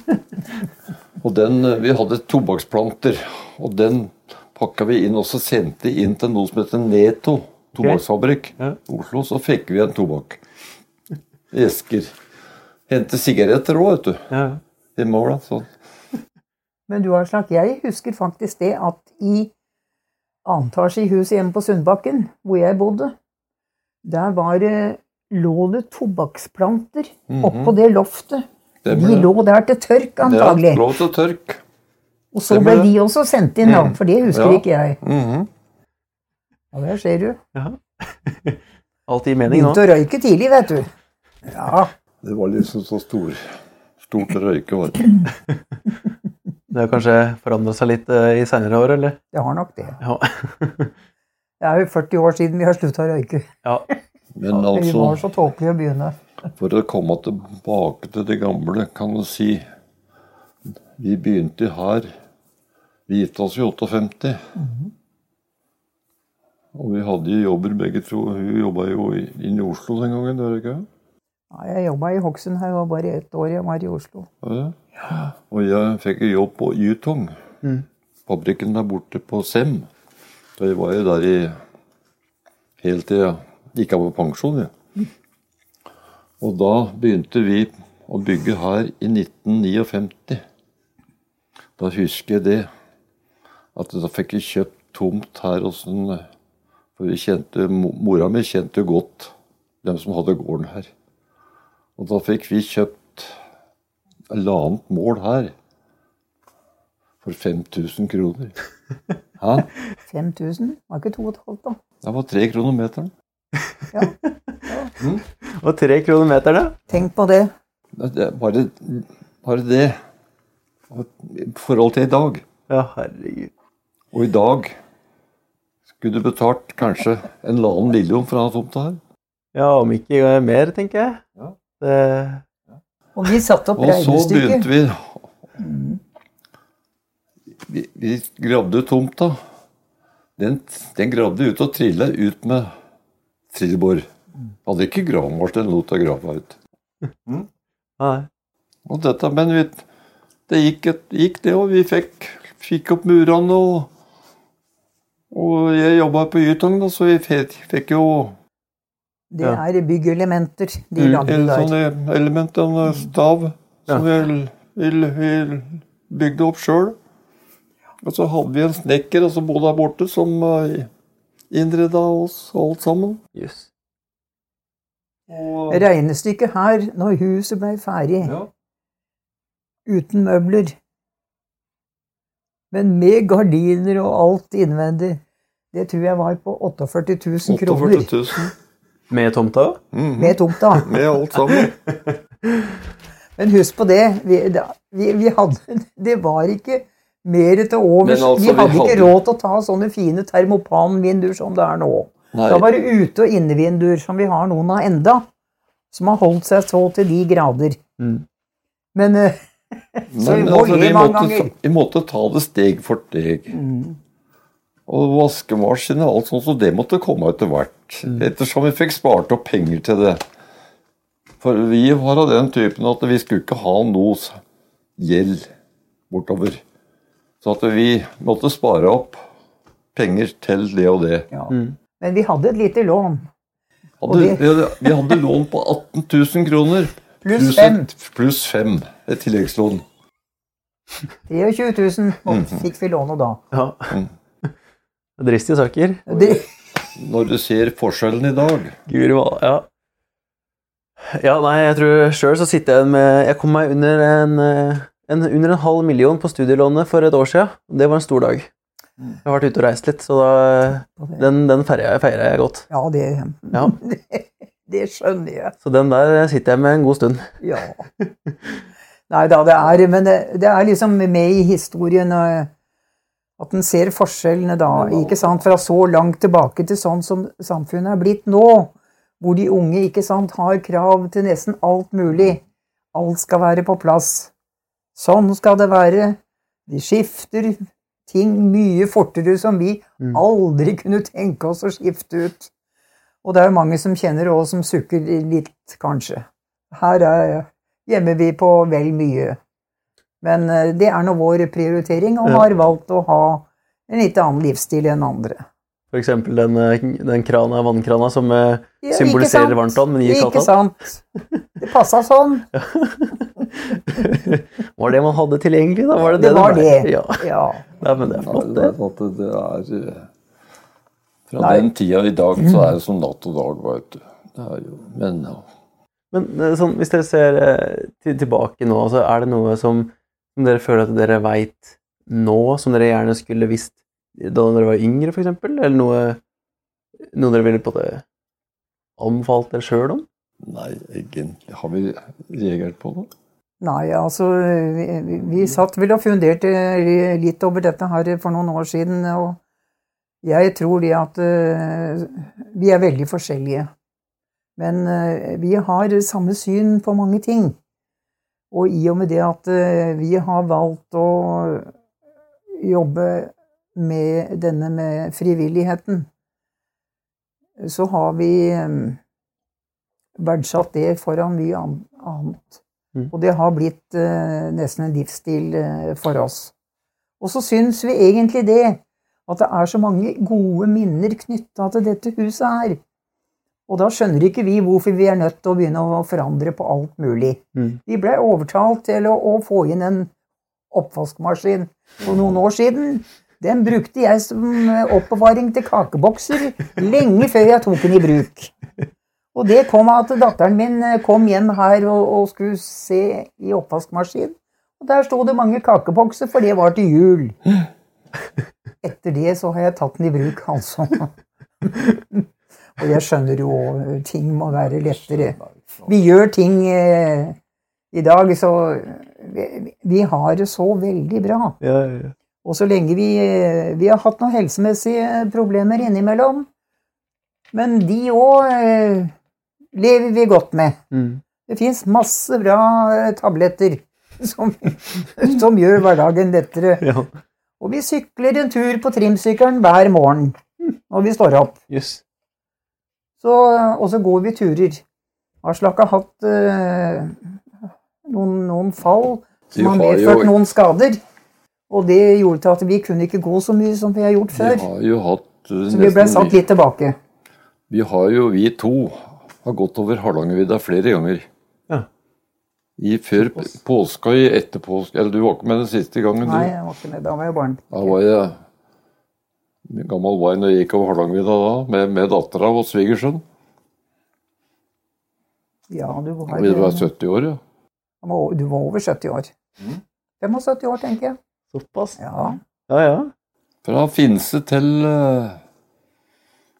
Og den, eh, vi hadde tobakksplanter, og den pakka vi inn, og så sendte inn til noe som heter Neto tobakksfabrikk. Ja. Oslo, så fikk vi en tobakk. Esker. Hente sigaretter òg, vet du. ja. Hjemmeavla. Sånn. Men du Aslak, jeg husker faktisk det at i annen etasje i huset hjemme på Sundbakken, hvor jeg bodde, der var det lå det tobakksplanter oppå det loftet. Det De lå der til tørk, Ja, lå til tørk. Og så ble ble- de også sendt inn, da, for det husker Ja. ikke jeg. Mhm. Ja, der ser du. Alt gir mening nå. Begynte å røyke tidlig, vet du. Ja. Det var liksom så stor, stort å røyke. Var det. Det har kanskje forandra seg litt eh, i seinere år, eller? Det har nok det. Ja. Det er jo 40 år siden vi har slutta å røyke. ja. Men Vi var altså, så tåpelige å begynne. for å komme tilbake til det gamle, kan du si Vi begynte her. Vi gifta oss i 58. Og vi hadde jo jobber begge to. Hun jobba jo inne i Oslo den gangen. gjør hun ikke? Ja, jeg jobba i Hokksund her, og bare ett år jeg var i Oslo. Ja. Og jeg fikk jo jobb på Ytong. Fabrikken der borte på Sem. Da jeg var jo der i helt til jeg gikk av på pensjon. Ja. Og da begynte vi å bygge her i 1959. Da husker jeg det. At da fikk jeg kjøpt tomt her hos en For vi kjente, mora mi kjente godt dem som hadde gården her. Og da fikk vi kjøpt halvannet mål her for 5000 kroner. Hæ? 5000? Var ikke to og et halvt, da? Det var tre kroner meteren. Og tre kroner da. Tenk på det. Det bare, bare det. I forhold til i dag. Ja, herregud. Og i dag skulle du betalt kanskje en halvannen million for denne tomta her. Ja, om ikke mer, tenker jeg. Ja. Det, Og vi satte opp Og så begynte vi Vi, vi gravde tomta. Den, den gravde ut og trilla ut med trillebår. Hadde ikke gravemaskin, lot å grave ut. nei. Og dette, men vi, det gikk, et, gikk det, og vi fikk, fikk opp murene. Og, og jeg jobba på Ytong, så vi fikk, fikk jo Det Ja. er byggelementer de Mm, lagde En der. sånn element, en stav, som vi, vi, vi bygde opp sjøl. Og så hadde vi en snekker og så bodde der borte som uh, innreda oss alt sammen. Yes. Og, Regnestykket her, når huset ble ferdig, ja, uten møbler, men med gardiner og alt innvendig, det tror jeg var på 48 000 kroner 48 000. Med tomta? Mhm. med tomta. Med alt sammen. Men husk på det, vi, da- vi, vi hadde Det var ikke mer til overs. Altså, vi vi hadde ikke råd til å ta sånne fine termopanvinduer som det er nå. Nei, Da var det ute- og innevinduer, som vi har noen av enda, som har holdt seg så til de grader. Mm. Men eh, så vi må altså, le vi, mange måtte, ganger. vi måtte ta det steg for steg. Og vaskemaskin og alt sånt, så det måtte komme etter hvert. Ettersom vi fikk spart opp penger til det. For vi var av den typen at vi skulle ikke ha noe gjeld bortover. Så at vi måtte spare opp penger til det og det. Ja. Men vi hadde et lite lån. Hadde, vi, vi hadde lån på 18 000 kroner. Pluss fem. Pluss fem. Et tilleggslån. 23 000 og Mhm. fikk vi lånet da. Ja. Mm. Dristige saker. De... Når du ser forskjellen i dag Guri malla. Ja. ja, nei, jeg tror sjøl så sitter jeg med Jeg kom meg under en, eh, en, under en halv million på studielånet for et år siden. Det var en stor dag. Jeg har vært ute og reist litt, så da, den, den feirer jeg, jeg godt. ja, det, Ja. det skjønner jeg. Så den der sitter jeg med en god stund. Ja. Nei da, det er Men det, det er liksom med i historien eh, at en ser forskjellene da, ikke sant, fra så langt tilbake til sånn som samfunnet er blitt nå. Hvor de unge ikke sant, har krav til nesten alt mulig. Alt skal være på plass. Sånn skal det være. De skifter ting mye fortere som vi Mm. aldri kunne tenke oss å skifte ut. Og det er jo mange som kjenner og som sukker litt, kanskje. Her er, gjemmer vi på vel mye. Men eh, det er nå vår prioritering, og har valgt å ha en litt annen livsstil enn andre. Eksempel den, eh, den krana, vannkrana som eh, Ja, symboliserer varmtvann, men gir Ikke sant? Det passa sånn. Var det man hadde tilgjengelig, da? Var det det, Det var ble? det. Ja. Ja. Nei, men det er flott, det. Det er Fra Nei. den tida i dag så er det som natt og dag, veit du. Det er jo, men ja. Men sånn, hvis dere ser til, tilbake nå, så er det noe som, som dere føler at dere veit nå, som dere gjerne skulle visst da dere var yngre, f.eks.? Eller noe, noe dere ville på det anbefalt dere sjøl om? Nei, egentlig har vi reagert på det. Nei, altså vi, vi, vi satt vel og funderte litt over dette her for noen år siden, og jeg tror det at eh, vi er veldig forskjellige. Men eh, vi har samme syn på mange ting. Og i og med det at eh, vi har valgt å jobbe med denne med frivilligheten, så har vi eh, verdsatt det foran mye annet. Mm. Og det har blitt eh, nesten en livsstil for oss. Og så syns vi egentlig det, at det er så mange gode minner knytta til dette huset her. Og da skjønner ikke vi hvorfor vi er nødt til å begynne å forandre på alt mulig. Mm. Vi ble overtalt til å, å få inn en oppvaskmaskin for noen år siden. Den brukte jeg som eh, oppbevaring til kakebokser lenge før jeg tok den i bruk. Og det kom at datteren min eh, kom hjem her og, og skulle se i oppvaskmaskin. Og der sto det mange kakebokser, for det var til jul. Etter det så har jeg tatt den i bruk, altså. Og jeg skjønner jo ting må være lettere. Vi gjør ting eh, i dag, så vi, vi har det så veldig bra. Ja, ja. Og så lenge vi eh, Vi har hatt noen helsemessige problemer innimellom. Men de òg eh, lever vi godt med. Mm. Det fins masse bra eh, tabletter som, som gjør hverdagen lettere. ja. Og vi sykler en tur på trimsykkelen hver morgen når vi står opp. Jøss. Så, og så går vi turer. Aslak har hatt eh, noen, noen fall som har har medført jo- noen skader. Og det gjorde til at vi kunne ikke gå så mye som vi har gjort Vi før. har jo hatt uh, Så vi ble satt litt tilbake. Vi har jo, vi to, har gått over Hardangervidda flere ganger. Ja. I før påska, i etter påske Eller du var ikke med den siste gangen, du? Nei, jeg var ikke med. Da var jeg barn. Da var jeg gammel var jeg når jeg gikk over Hardangervidda da? Med, med dattera og svigersønn. Ja, du var, Vi var 70 år, ja. du var over 70 år. Mm. 75 år, tenker jeg. Såpass? Ja. Ja, ja. Fra Finse til, eh,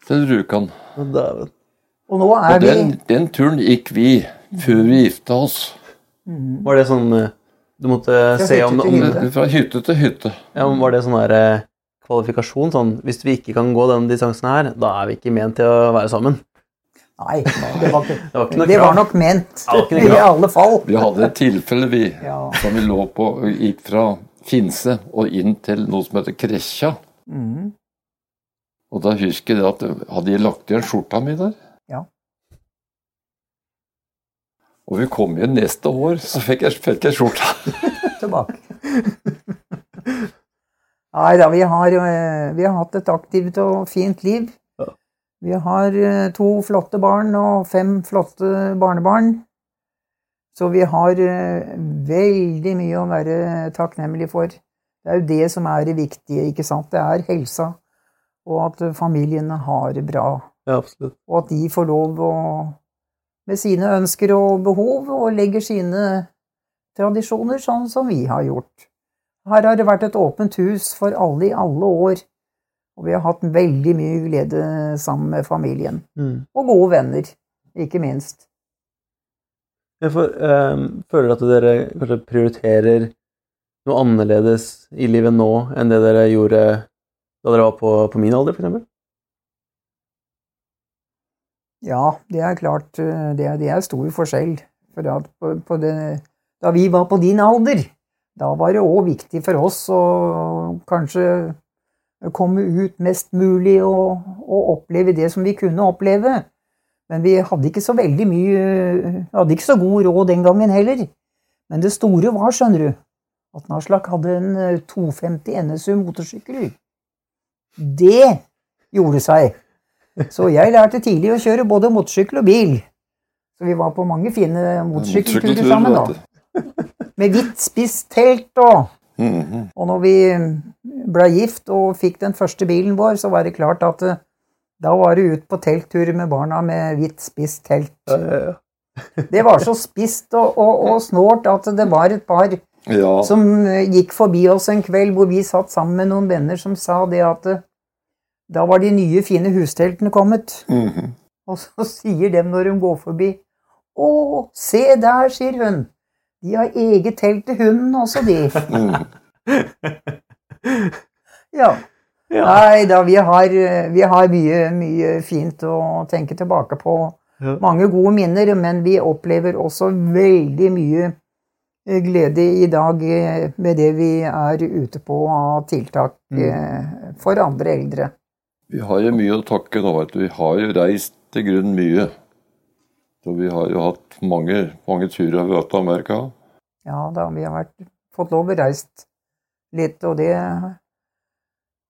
til Rjukan. Dæven. Og nå er Og den, den turen gikk vi før vi gifta oss. Mm. Var det sånn eh, Du måtte Fra se om, om hytte. Fra hytte til hytte. ja, men Var det sånn der eh, kvalifikasjon? Sånn hvis vi ikke kan gå denne distansen her, da er vi ikke ment til å være sammen? Nei, det var, ikke, Det var ikke noe det var nok ment. Det var ikke noe I alle fall. Vi hadde et tilfelle, vi, Ja. som vi lå på Gikk fra Finse og inn til noe som heter Kresja. Mm. Og da husker jeg at hadde jeg lagt igjen skjorta mi der. Ja. Og vi kom igjen neste år, så fikk jeg, fikk jeg skjorta. Tilbake. Nei da, vi har, eh, vi har hatt et aktivt og fint liv. Ja. Vi har eh, to flotte barn og fem flotte barnebarn. Så vi har eh, veldig mye å være takknemlig for. Det er jo det som er det viktige, ikke sant? Det er helsa, og at familiene har det bra. Ja, absolutt. og at de får lov å med sine ønsker og behov og legger sine tradisjoner sånn som vi har gjort. Her har det vært et åpent hus for alle i alle år, og vi har hatt veldig mye glede sammen med familien. Mm. Og gode venner, ikke minst. Jeg får, øh, føler at dere kanskje prioriterer noe annerledes i livet nå enn det dere gjorde da dere var på, på min alder, f.eks.? Ja, det er klart, eh, det det er stor forskjell. For at på, på det, da vi var på din alder, da var det òg viktig for oss å kanskje komme ut mest mulig og, og oppleve det som vi kunne oppleve. Men vi hadde ikke så veldig mye Hadde ikke så god råd den gangen heller. Men det store var, skjønner du, at Naslak hadde en eh, 250 NSU motorsykkel. Det gjorde seg. Så jeg lærte tidlig å kjøre både motorsykkel og bil. Så vi var på mange fine motorsykkelturer sammen, da. Med hvitt spisst telt og Mhm. Og når vi ble gift og fikk den første bilen vår, så var det klart at eh, da var det ut på telttur med barna med hvitt spisst telt. Det var så spisst og, og, og snålt at det var et par Ja. som eh, gikk forbi oss en kveld hvor vi satt sammen med noen venner som sa det at eh, da var de nye, fine husteltene kommet. Mhm. Og så sier dem når de går forbi Å, se der, sier hun. De har eget telt til hunden også, de. Mhm. Ja. Ja. Nei da, vi har, vi har mye, mye fint å tenke tilbake på. Ja. Mange gode minner, men vi opplever også veldig mye eh, glede i dag eh, med det vi er ute på av tiltak Mm. eh, for andre eldre. Vi har jo mye å takke nå, vet du. Vi har jo reist til grunn mye. Så vi har jo hatt mange, mange turer har vi vært til Amerika. Ja da, vi har vært, fått lov å reist litt, og det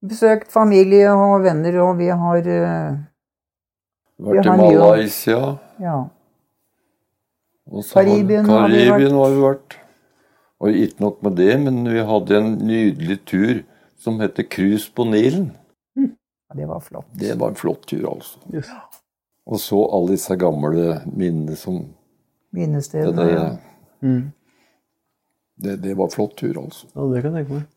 Besøkt familie og venner, og vi har eh, Vi Vært i har å- Malaysia. Ja. Og så Karibien har vi vært. Karibien har vi vært. Og ikke nok med det, men vi hadde en nydelig tur som heter Cruise på Nilen. Ja, Det var flott. Det var en flott tur, altså. Yes. Og så alle disse gamle minnene som Det, Minnestedene. det, ja. Mm. det, det var flott tur, altså. Ja, det kan jeg tenke meg.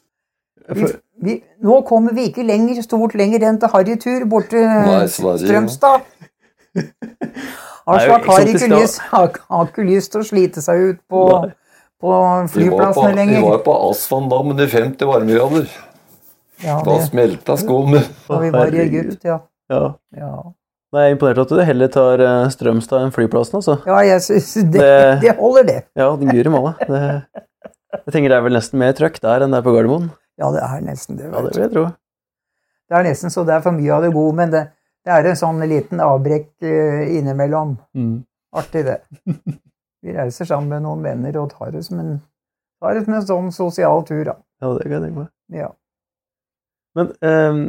Vi, vi, nå kommer vi ikke lenger, stort lenger enn til harrytur borte Nei. Strømstad. Aslak har ikke, lyst, har, har ikke lyst til å slite seg ut på, på Vi var på, flyplassene vi var på Aswan da, men i 50 varmegrader. Ja, Da smelta skoene. da vi var i Egypt, ja. Ja. Ja, Nei, Jeg er imponert at du heller tar eh, Strømstad enn flyplassen, altså. ja jeg synes det, Det- det holder, det. Ja, den guri malla. Jeg tenker det er vel nesten mer trøkk der enn det er på Gardermoen. Ja, det er nesten det. Ja, det vil jeg tro. Det er nesten så det er for mye av det gode, men det, det er en sånn liten avbrekk eh, innimellom. Mm. Artig, det. Vi reiser sammen med noen venner og tar det som en, tar det som en sånn sosial tur, da. Ja, det kan jeg tenke meg. Ja. Men um,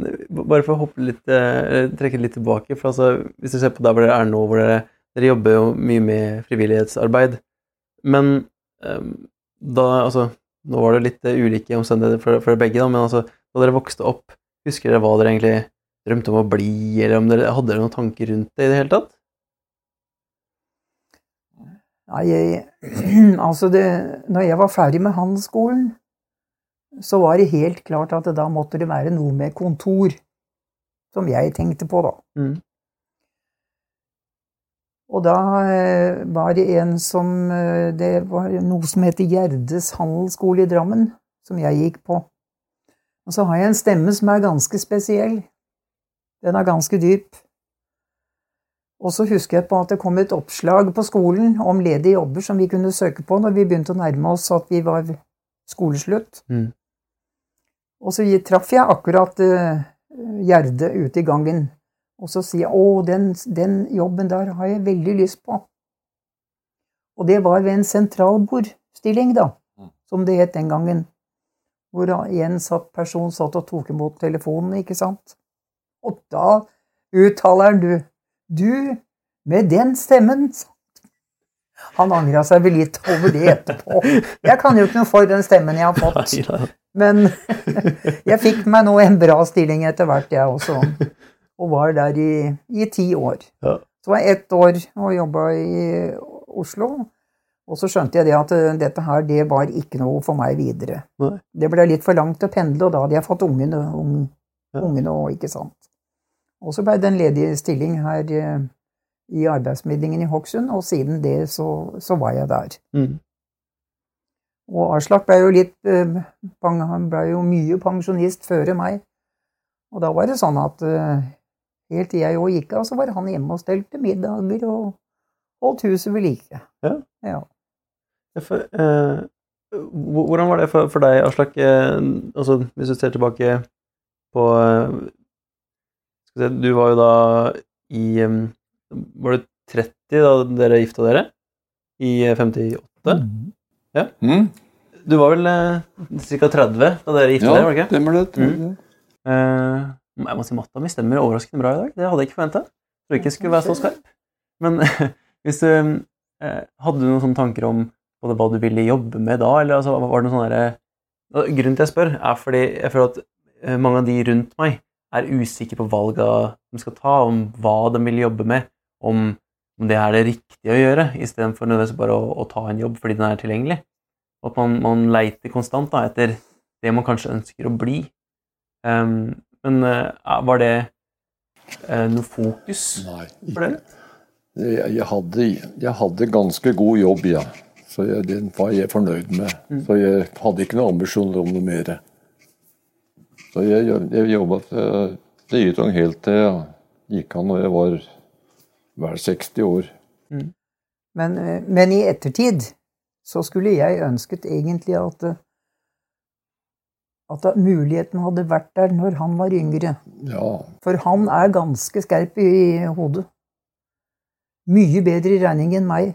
bare for å hoppe litt, uh, trekke litt tilbake for altså, Hvis du ser på der hvor dere er nå, hvor dere dere jobber jo mye med frivillighetsarbeid. Men um, da Altså, nå var det litt uh, ulike omstendigheter for, for begge, da, men altså, da dere vokste opp, husker dere hva dere egentlig drømte om å bli, eller om dere hadde dere noen tanker rundt det i det hele tatt? Nei, jeg, altså det, når jeg var ferdig med handelsskolen, så var det helt klart at det da måtte det være noe med kontor, som jeg tenkte på, da. Mm. Og da eh, var det en som eh, Det var noe som heter Gjerdes handelsskole i Drammen, som jeg gikk på. Og så har jeg en stemme som er ganske spesiell. Den er ganske dyp. Og så husker jeg på at det kom et oppslag på skolen om ledige jobber som vi kunne søke på når vi begynte å nærme oss at vi var skoleslutt. Mm. Og så traff jeg akkurat uh, Gjerde ute i gangen. Og så sier jeg 'Å, den, den jobben der har jeg veldig lyst på'. Og det var ved en sentralbordstilling, da, som det het den gangen. Hvor en satt person satt og tok imot telefonen, ikke sant. Og da uttaler han du Du, med den stemmen Han angra seg vel litt over det etterpå. Jeg kan jo ikke noe for den stemmen jeg har fått. Men jeg fikk meg nå en bra stilling etter hvert, jeg også. Og var der i, i ti år. Ja. Så var jeg ett år og jobba i Oslo. Og så skjønte jeg det at eh, dette her, det var ikke noe for meg videre. Nei. Det ble litt for langt å pendle, og da hadde jeg fått ungene, ung, Ja. ikke sant. Og så ble det en ledig stilling her eh, i arbeidsmidlingen i Hokksund, og siden det så, så var jeg der. Mm. Og Aslak ble jo litt eh, Han ble jo mye pensjonist før meg. Og da var det sånn at eh, helt til jeg òg gikk av, så var han hjemme og stelte middager og holdt huset ved like. Ja. Ja. For, eh, hvordan var det for, for deg, Aslak? Eh, altså, hvis du ser tilbake på eh, skal se, Du var jo da i eh, Var du 30 da dere gifta dere? I eh, 58? Mm? Du var vel eh, ca. 30 da dere gifta Ja, dere, var det ikke? stemmer det. Mm. Eh, jeg må si matta mi stemmer overraskende bra i dag. Det hadde jeg ikke forventa. Trodde ikke jeg skulle være så skarp. Men hvis du eh, Hadde du noen sånne tanker om både hva du ville jobbe med da, eller altså, var det noe sånn derre Grunnen til jeg spør, er fordi jeg føler at mange av de rundt meg er usikre på valga de skal ta, om hva de vil jobbe med, om, om det er det riktige å gjøre, istedenfor nødvendigvis bare å, å ta en jobb fordi den er tilgjengelig. At man, man leiter konstant da, etter det man kanskje ønsker å bli. Um, men uh, var det uh, noe fokus Nei, for dere? Jeg, hadde, jeg hadde ganske god jobb, ja. Så jeg, den var jeg fornøyd med. Mm. Så jeg hadde ikke noen ambisjoner om noe mer. Så jeg, jeg jobba Ytong helt til jeg gikk av når jeg var vel 60 år. Men, eh, men i ettertid så skulle jeg ønsket egentlig at at muligheten hadde vært der når han var yngre. Ja, For han er ganske skerp i hodet. Mye bedre i regning enn meg.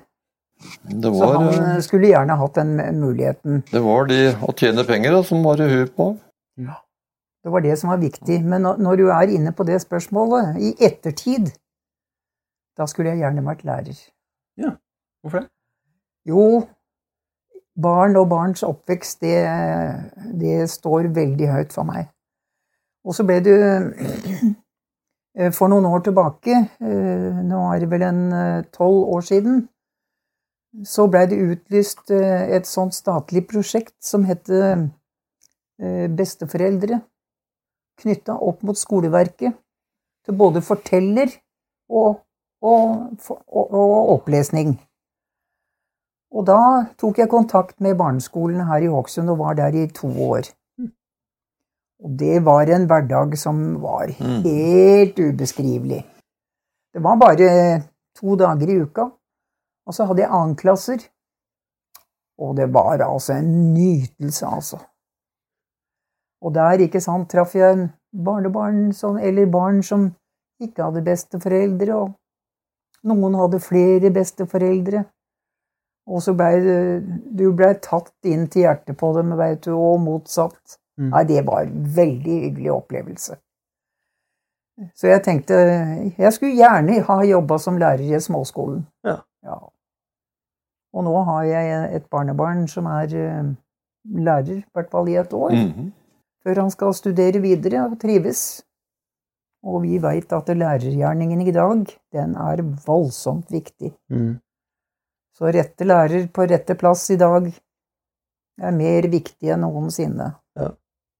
det Så han eh, skulle gjerne hatt den muligheten. det var de å tjene penger da, som var i huet på. Ja. Det var det som var viktig. Men når- når du er inne på det spørsmålet, i ettertid, da skulle jeg gjerne vært lærer. Ja, Hvorfor det? Jo, barn og barns oppvekst, det, det står veldig høyt for meg. Og så ble det eh, For noen år tilbake, eh, nå er det vel en eh, tolv år siden, så ble det utlyst et sånt statlig prosjekt som het Besteforeldre, knytta opp mot skoleverket, til både forteller og, og, og, og opplesning. Og da tok jeg kontakt med barneskolen her i Hokksund og var der i to år. Og det var en hverdag som var Mm. helt ubeskrivelig. Det var bare to dager i uka, og så hadde jeg annenklasser. Og det var altså en nytelse, altså. Og der, ikke sant, traff jeg barnebarn som, eller barn som ikke hadde besteforeldre, og noen hadde flere besteforeldre. Og så blei du ble tatt inn til hjertet på dem, veit du, og motsatt. Mm. Nei, det var en veldig hyggelig opplevelse. Så jeg tenkte jeg skulle gjerne ha jobba som lærer i småskolen. Ja. Og nå har jeg et barnebarn som er eh, lærer, i hvert fall i et år, Mhm. før han skal studere videre og trives. Og vi veit at lærergjerningen i dag, den er voldsomt viktig. Mm. Så rette lærer på rette plass i dag er mer viktig enn noensinne. Ja,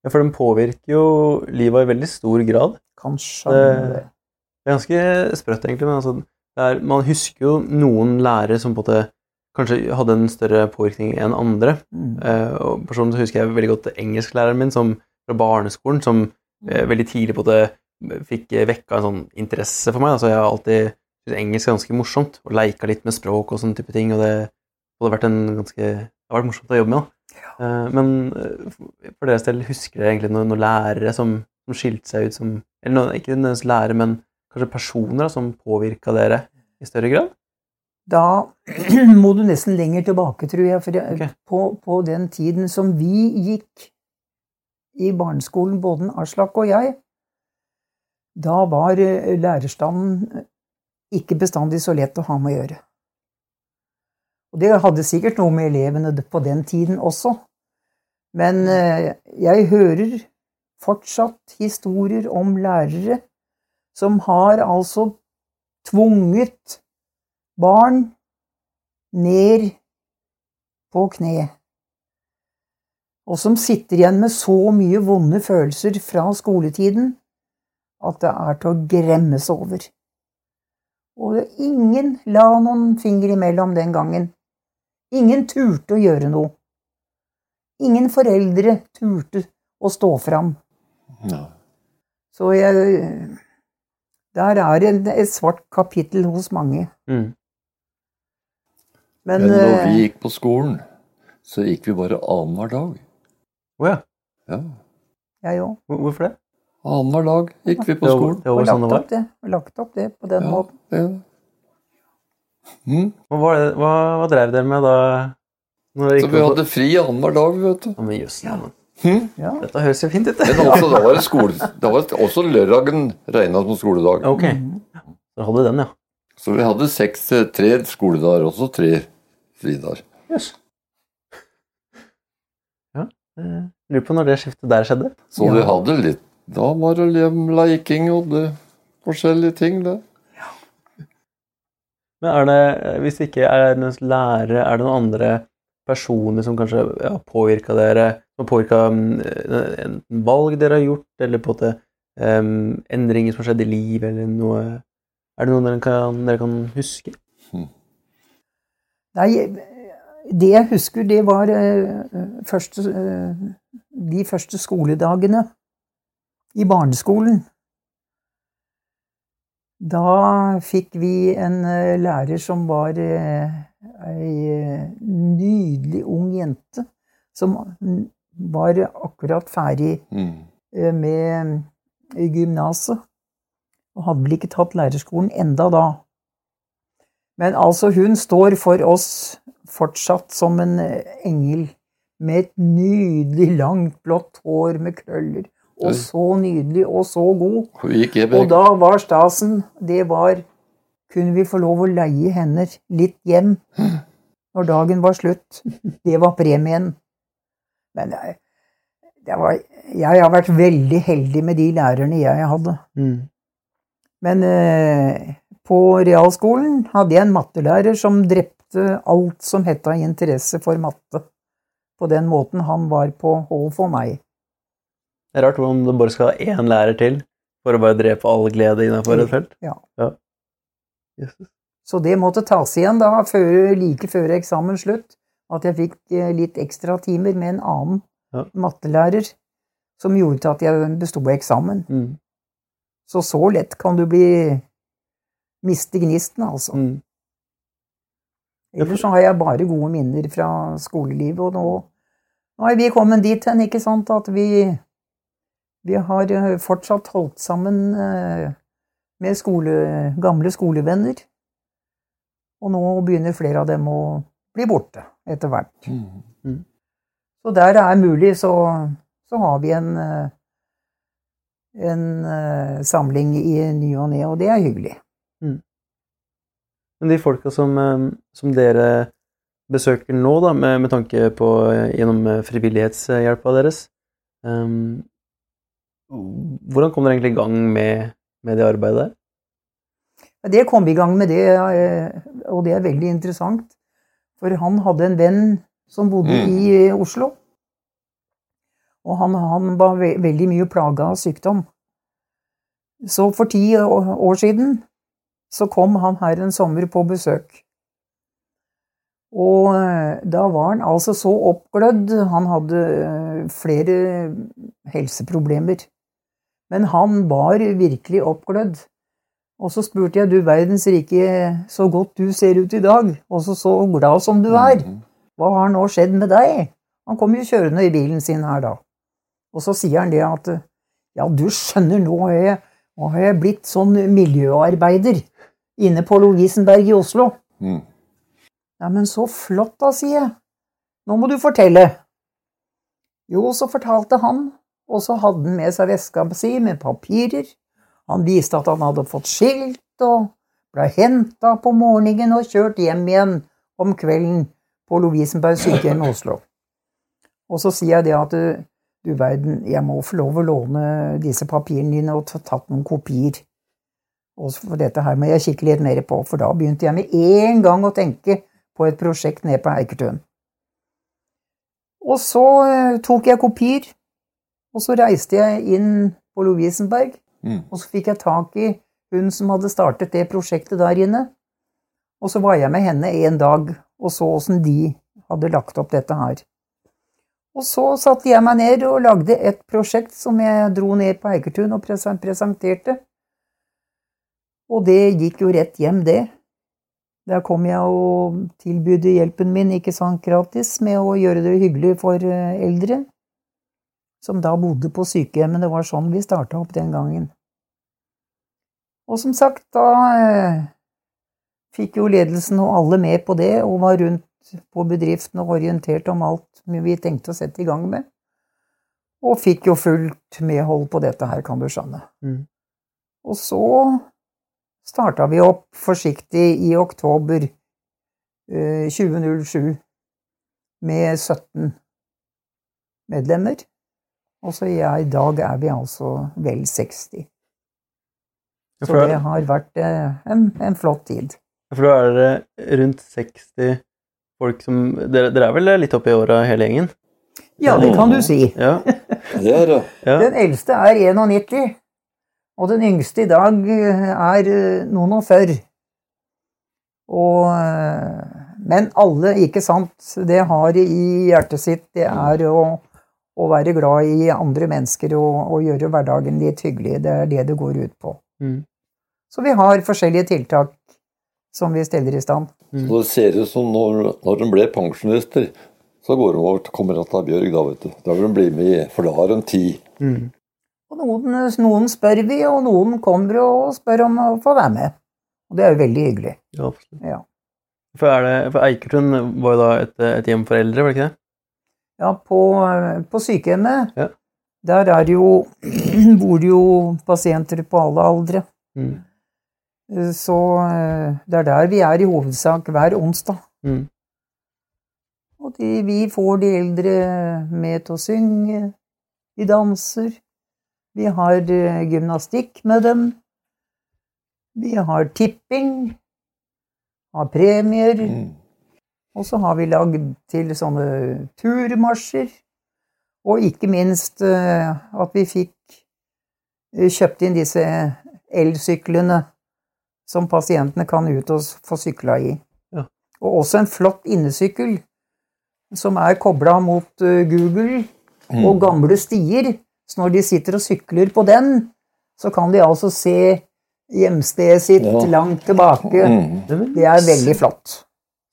for den påvirker jo livet i veldig stor grad. Kanskje Det- det. Er ganske sprøtt, egentlig, men altså, det er, man husker jo noen lærere som på en måte kanskje hadde en større påvirkning enn andre. Mm. Eh, og personlig så husker jeg veldig godt engelsklæreren min som, fra barneskolen, som eh, veldig tidlig på det fikk vekka en sånn interesse for meg. Altså, jeg har alltid syntes engelsk er ganske morsomt, og leika litt med språk og sånne type ting, og det har vært en ganske det har vært morsomt å jobbe med. Da. Eh, men eh, for deres del, husker dere egentlig noen, noen lærere som, som skilte seg ut som Eller noen, ikke nødvendigvis lærere, men kanskje personer da, som påvirka dere i større grad? Da må du nesten lenger tilbake, tror jeg. For jeg, okay. på, på den tiden som vi gikk i barneskolen, både Aslak og jeg, da var eh, lærerstanden ikke bestandig så lett å ha med å gjøre. Og det hadde sikkert noe med elevene på den tiden også. Men eh, jeg hører fortsatt historier om lærere som har altså tvunget barn ned på kne. Og som sitter igjen med så mye vonde følelser fra skoletiden at det er til å gremmes over. Og ingen la noen finger imellom den gangen. Ingen turte å gjøre noe. Ingen foreldre turte å stå fram. Ja. Så jeg Der er det et svart kapittel hos mange. Mm. Men, Men når vi eh, gikk på skolen, så gikk vi bare annenhver dag. Å ja. Ja. jeg òg. Hvorfor det? Annenhver dag gikk vi på Det var, skolen. det var sånn det var? det, lagt opp det på den Ja, måten. det. Mm. Hva, var det, hva, hva drev dere med da? Når dere Så vi på- hadde fri annenhver dag, vet du. Ja, men jøss, ja. Hm? Ja. Dette høres jo fint ut. Men også, da var det skole, da var det også lørdagen regna som skoledag. Ok, Mhm. så hadde den, ja. Så vi hadde seks, eh, tre skoledager, også tre fridager. Jøss. Ja, eh, lurer på når det skiftet der skjedde. Så Ja. vi hadde litt Da var det le- leiking og det, forskjellige ting, det. Men er det, hvis ikke er det noen lærere, er det noen andre personer som kanskje ja, påvirka dere? Som har påvirka enten valg dere har gjort, eller på en em, endringer som har skjedd i livet, eller noe Er det noen dere kan, dere kan huske? Nei, det jeg husker, det var uh, første, uh, de første skoledagene i barneskolen. Da fikk vi en eh, lærer som var eh, ei eh, nydelig ung jente, som var akkurat ferdig Mm. med gymnaset. Og hadde vel ikke tatt lærerskolen enda da. Men altså, hun står for oss fortsatt som en engel med et nydelig, langt, blått hår med krøller. Og så nydelig og så god. Og da var stasen Det var Kunne vi få lov å leie henne litt hjem når dagen var slutt? Det var premien. Men det, det var Jeg har vært veldig heldig med de lærerne jeg hadde. Mm. Men eh, på realskolen hadde jeg en mattelærer som drepte alt som het av interesse for matte. På den måten han var på overfor meg. Det er rart hvordan det bare skal ha én lærer til for å bare drepe all glede innenfor et felt. Ja. Jesus. Så det måtte tas igjen da, før, like før eksamen slutt. At jeg fikk eh, litt ekstra timer med en annen Ja. mattelærer. Som gjorde at jeg besto eksamen. Mm. Så så lett kan du bli miste gnisten, altså. Mm. Ellers så har jeg bare gode minner fra skolelivet, og nå, nå er vi kommet dit hen, ikke sant, at vi, vi har eh, fortsatt holdt sammen eh, med skole, gamle skolevenner. Og nå begynner flere av dem å bli borte etter hvert. Mm. Så der det er mulig, så, så har vi en, eh, en samling i ny og ne, og det er hyggelig. Men de folka som, som dere besøker nå, da, med, med tanke på gjennom frivillighetshjelpa deres ehm, Hvordan kom dere egentlig i gang med, med det arbeidet? Det kom vi i gang med det, eh, og det er veldig interessant. For han hadde en venn som bodde Mm. i eh, Oslo. Og han, han var ve veldig mye plaga av sykdom. Så for ti år siden så kom han her en sommer på besøk. Og eh, da var han altså så oppglødd. Han hadde flere helseproblemer. Men han var virkelig oppglødd. Og så spurte jeg, du verdens rike, så godt du ser ut i dag, og så glad som du er. Mhm. Hva har nå skjedd med deg? Han kom jo kjørende i bilen sin her da. Og så sier han det at ja, du skjønner, nå har jeg, nå har jeg blitt sånn miljøarbeider inne på Lovisenberg i Oslo. Mm. Ja, men så flott da, sier jeg. Nå må du fortelle. Jo, så fortalte han, og så hadde han med seg veska si med papirer. Han viste at han hadde fått skilt, og ble henta på morgenen og kjørt hjem igjen om kvelden på Lovisenberg sykehjem i Oslo. Og så sier jeg det at du, du verden, jeg må få lov å låne disse papirene dine og ta tatt noen kopier. Og for dette her må jeg kikke litt mer på, for da begynte jeg med en gang å tenke på et prosjekt nede på Eikertun. Og så eh, tok jeg kopier, og så reiste jeg inn på Lovisenberg, mm. og så fikk jeg tak i hun som hadde startet det prosjektet der inne. Og så var jeg med henne en dag og så åssen de hadde lagt opp dette her. Og så satte jeg meg ned og lagde et prosjekt som jeg dro ned på Eikertun og presenterte. Og det gikk jo rett hjem, det. Der kom jeg og tilbød hjelpen min, ikke sant, gratis, med å gjøre det hyggelig for eh, eldre. Som da bodde på sykehjemmet. Det var sånn vi starta opp den gangen. Og som sagt, da eh, fikk jo ledelsen og alle med på det, og var rundt på bedriften og orientert om alt vi tenkte å sette i gang med. Og fikk jo fullt medhold på dette her, kan du skjønne. Mm. Og så starta vi opp forsiktig i oktober eh, 2007 med 17 medlemmer. Og så ja, i dag er vi altså vel 60. Så det har vært eh, en, en flott tid. for da er dere rundt 60 folk som Dere, dere er vel litt oppe i åra hele gjengen? Ja, det kan du si. Ja. Det er det. Den eldste er 91, og den yngste i dag eh, er eh, noen og førr. Og Men alle, ikke sant, det har i hjertet sitt, det er å, å være glad i andre mennesker og, og gjøre hverdagen litt hyggelig. Det er det det går ut på. Mm. Så vi har forskjellige tiltak som vi steller i stand. Mm. Så det ser ut som når, når hun ble pensjonister, så går hun over til Kamerata Bjørg, da, vet du. Da vil hun bli med, for da har hun tid. Mm. Og noen, noen spør vi, og noen kommer og spør om å få være med. Og det er jo veldig hyggelig. ja, absolutt. Ja. For, er det, for Eikertun var jo da et, et hjem for eldre, var det ikke det? Ja, på, på sykehjemmet, Ja. der er jo, bor det jo pasienter på alle aldre. Mm. Så eh, det er der vi er i hovedsak hver onsdag. Mm. Og de, vi får de eldre med til å synge, de danser. Vi har eh, gymnastikk med dem. Vi har tipping, har premier. Mm. Og så har vi lagd til sånne turmarsjer. Og ikke minst eh, at vi fikk eh, kjøpt inn disse elsyklene som pasientene kan ut og få sykla i. Ja. Og også en flott innesykkel som er kobla mot eh, Google Mm. og gamle stier. Så når de sitter og sykler på den, så kan de altså se hjemstedet sitt Ja. langt tilbake. Mm. Det er veldig flott.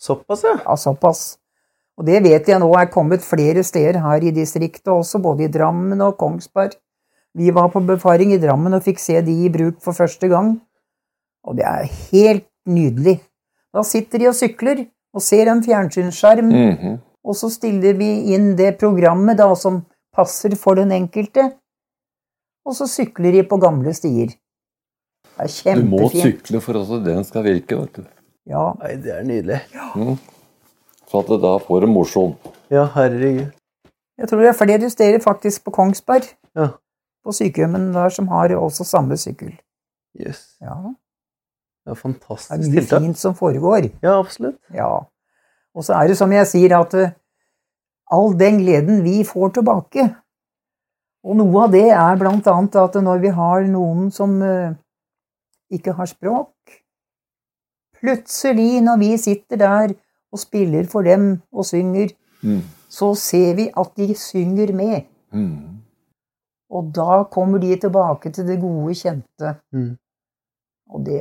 Såpass, ja. Ja, såpass. Og det vet jeg nå er kommet flere steder her i distriktet også, både i Drammen og Kongsberg. Vi var på befaring i Drammen og fikk se de i bruk for første gang. Og det er helt nydelig. Da sitter de og sykler og ser en fjernsynsskjerm, Mhm. og så stiller vi inn det programmet da som passer for den enkelte. Og så sykler de på gamle stier. Det er kjempefint. Du må sykle for at den skal virke, vet du. Ja, Nei, det er nydelig. Så at det da får det mosjon. Ja, herregud. jeg tror det er flere steder faktisk på Kongsberg, Ja. på sykehjemmen der, som har også samme sykkel. Jøss. Ja, Det er det fantastisk er mye tiltak. fint som foregår. Ja, absolutt. Ja. Og så er det som jeg sier, at eh, all den gleden vi får tilbake Og noe av det er blant annet at når vi har noen som eh, ikke har språk Plutselig, når vi sitter der og spiller for dem og synger, Mm. så ser vi at de synger med. Mm. Og da kommer de tilbake til det gode, kjente. Mm. Og det,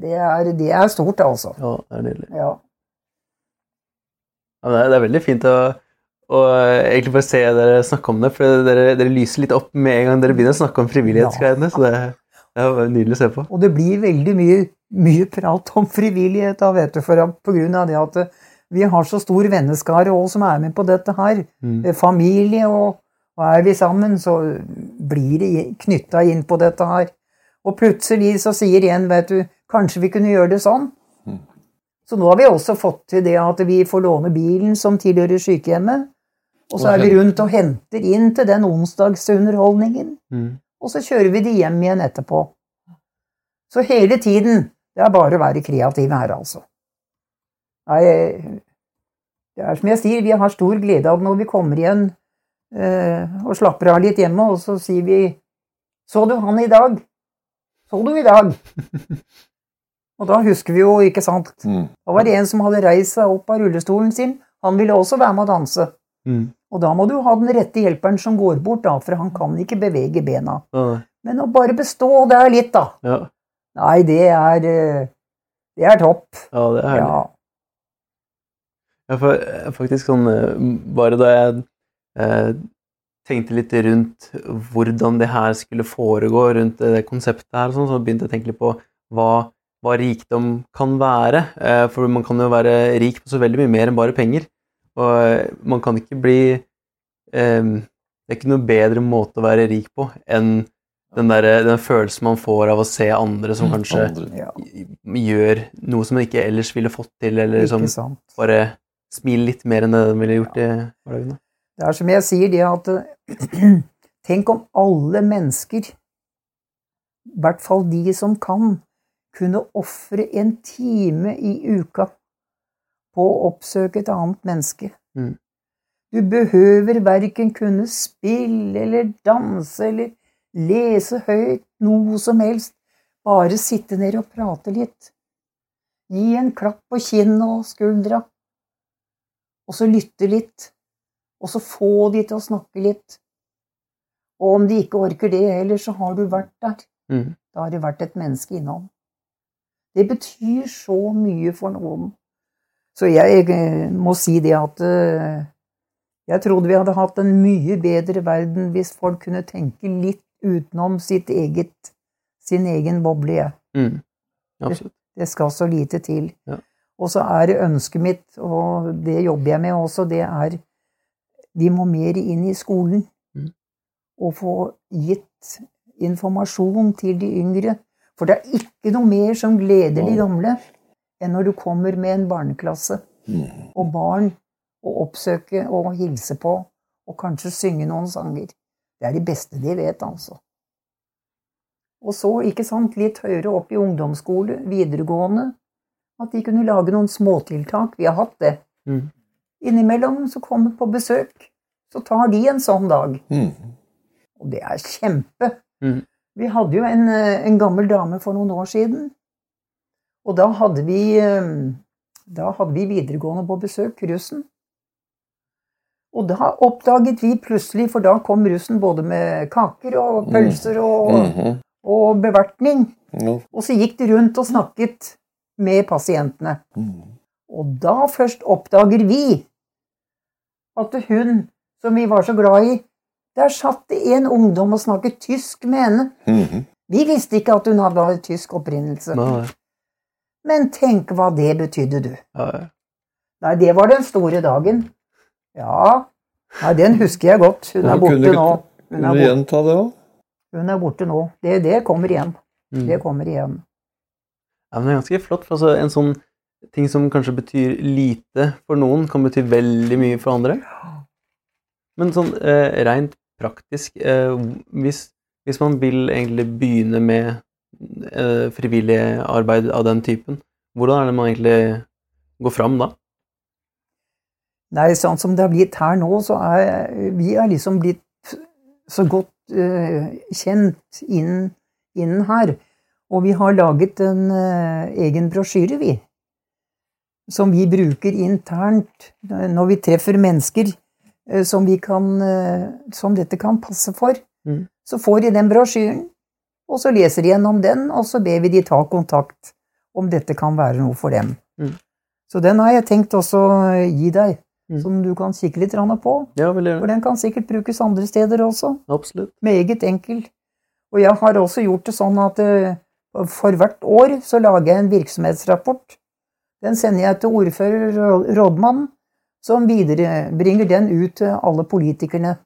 det, er, det er stort, altså. Ja, det er nydelig. Ja. Ja, det, er, det er veldig fint å, å egentlig bare se dere snakke om det, for dere, dere lyser litt opp med en gang dere begynner å snakke om frivillighetsgreiene, så det, det var nydelig å se på. Og det blir veldig mye, mye prat om frivillighet da, vet du, for pga. på grunn av det at eh, vi har så stor venneskare også som er med på dette her. Mm. Eh, Familie, og, og er vi sammen, så blir det knytta inn på dette her. Og plutselig så sier en, vet du, kanskje vi kunne gjøre det sånn? Mm. Så nå har vi også fått til det at vi får låne bilen som tilhører sykehjemmet. Og så er vi rundt og henter inn til den onsdagsunderholdningen. Mm. Og så kjører vi de hjem igjen etterpå. Så hele tiden Det er bare å være kreativ her, altså. Nei, det er som jeg sier, vi har stor glede av det når vi kommer igjen eh, og slapper av litt hjemme, og så sier vi 'Så du han i dag?' 'Så du i dag?' og da husker vi jo, ikke sant Mm. Da var det en som hadde reist seg opp av rullestolen sin. Han ville også være med å danse. Mm. Og da må du ha den rette hjelperen som går bort, da, for han kan ikke bevege bena. Ja, Men å bare bestå der litt, da. ja, Nei, det er eh, Det er topp. ja, det er herlig. Ja. Ja, for eh, faktisk sånn eh, Bare da jeg eh, tenkte litt rundt hvordan det her skulle foregå, rundt det konseptet her, sånn, så begynte jeg å tenke litt på hva, hva rikdom kan være. Eh, for man kan jo være rik på så veldig mye mer enn bare penger. Og man kan ikke bli eh, Det er ikke noe bedre måte å være rik på enn den, der, den følelsen man får av å se andre som kanskje Andre. ja. gjør noe som man ikke ellers ville fått til, eller som sant. bare smiler litt mer enn det de ville gjort i hverdagen. Det er som jeg sier, det at Tenk om alle mennesker, i hvert fall de som kan, kunne ofre en time i uka på å oppsøke et annet menneske. Mm. Du behøver verken kunne spille eller danse eller lese høyt, noe som helst. Bare sitte ned og prate litt. Gi en klapp på kinnet og skuldra. Og så lytte litt. Og så få de til å snakke litt. Og om de ikke orker det heller, så har du vært der. Mm. Da har det vært et menneske innom. Det betyr så mye for noen. Så jeg eh, må si det at eh, jeg trodde vi hadde hatt en mye bedre verden hvis folk kunne tenke litt utenom sitt eget, sin egen boble. Mm. Det, Det skal så lite til. Ja. Og så er det ønsket mitt, og det jobber jeg med også, det er vi må mer inn i skolen. Mm. Og få gitt informasjon til de yngre. For det er ikke noe mer som gleder de gamle enn når du kommer med en barneklasse Mm. og barn å oppsøke og hilse på, og kanskje synge noen sanger. Det er det beste de vet, altså. Og så, ikke sant, litt høyere opp i ungdomsskole, videregående, at de kunne lage noen småtiltak. Vi har hatt det. Mm. Innimellom så kommer på besøk, så tar de en sånn dag. Mm. Og det er kjempe. Mm. Vi hadde jo en, eh, en gammel dame for noen år siden, og da hadde vi eh, da hadde vi videregående på besøk, russen. Og da oppdaget vi plutselig, for da kom russen både med kaker og Mm. pølser og, Mhm. og bevertning. Mm. Og så gikk de rundt og snakket med pasientene. Mm. Og da først oppdager vi at hun som vi var så glad i, der satt det en ungdom og snakket tysk med henne. -hmm. Vi visste ikke at hun hadde tysk opprinnelse. Nei, Men tenk hva det betydde, du. ja, ja. Nei, det var den store dagen. Ja, Nei, den husker jeg godt. Hun er borte kunne nå. Hun Kunne er gjenta det òg? Hun er borte nå. Det, det kommer igjen. Mm. Det kommer igjen. Ja, men det er ganske flott. For altså, en sånn ting som kanskje betyr lite for noen, kan bety veldig mye for andre. Men sånn eh, rent praktisk, eh, hvis, hvis man vil egentlig begynne med frivillig arbeid av den typen, hvordan er det man egentlig går fram da? Nei, sånn som det har blitt her nå, så er vi er liksom blitt så godt eh, kjent innen, innen her. Og vi har laget en eh, egen brosjyre, vi. Som vi bruker internt eh, når vi treffer mennesker eh, som, vi kan, eh, som dette kan passe for. Mm. Så får de den brosjyren, og så leser de gjennom den, og så ber vi de ta kontakt om dette kan være noe for dem. Mm. Så den har jeg tenkt også å gi deg, Mm. som du kan kikke litt på. Ja, veldig For den kan sikkert brukes andre steder også. Absolutt. Meget enkel. Og jeg har også gjort det sånn at eh, for hvert år så lager jeg en virksomhetsrapport. Den sender jeg til ordfører og rådmann, som viderebringer den ut til alle politikerne.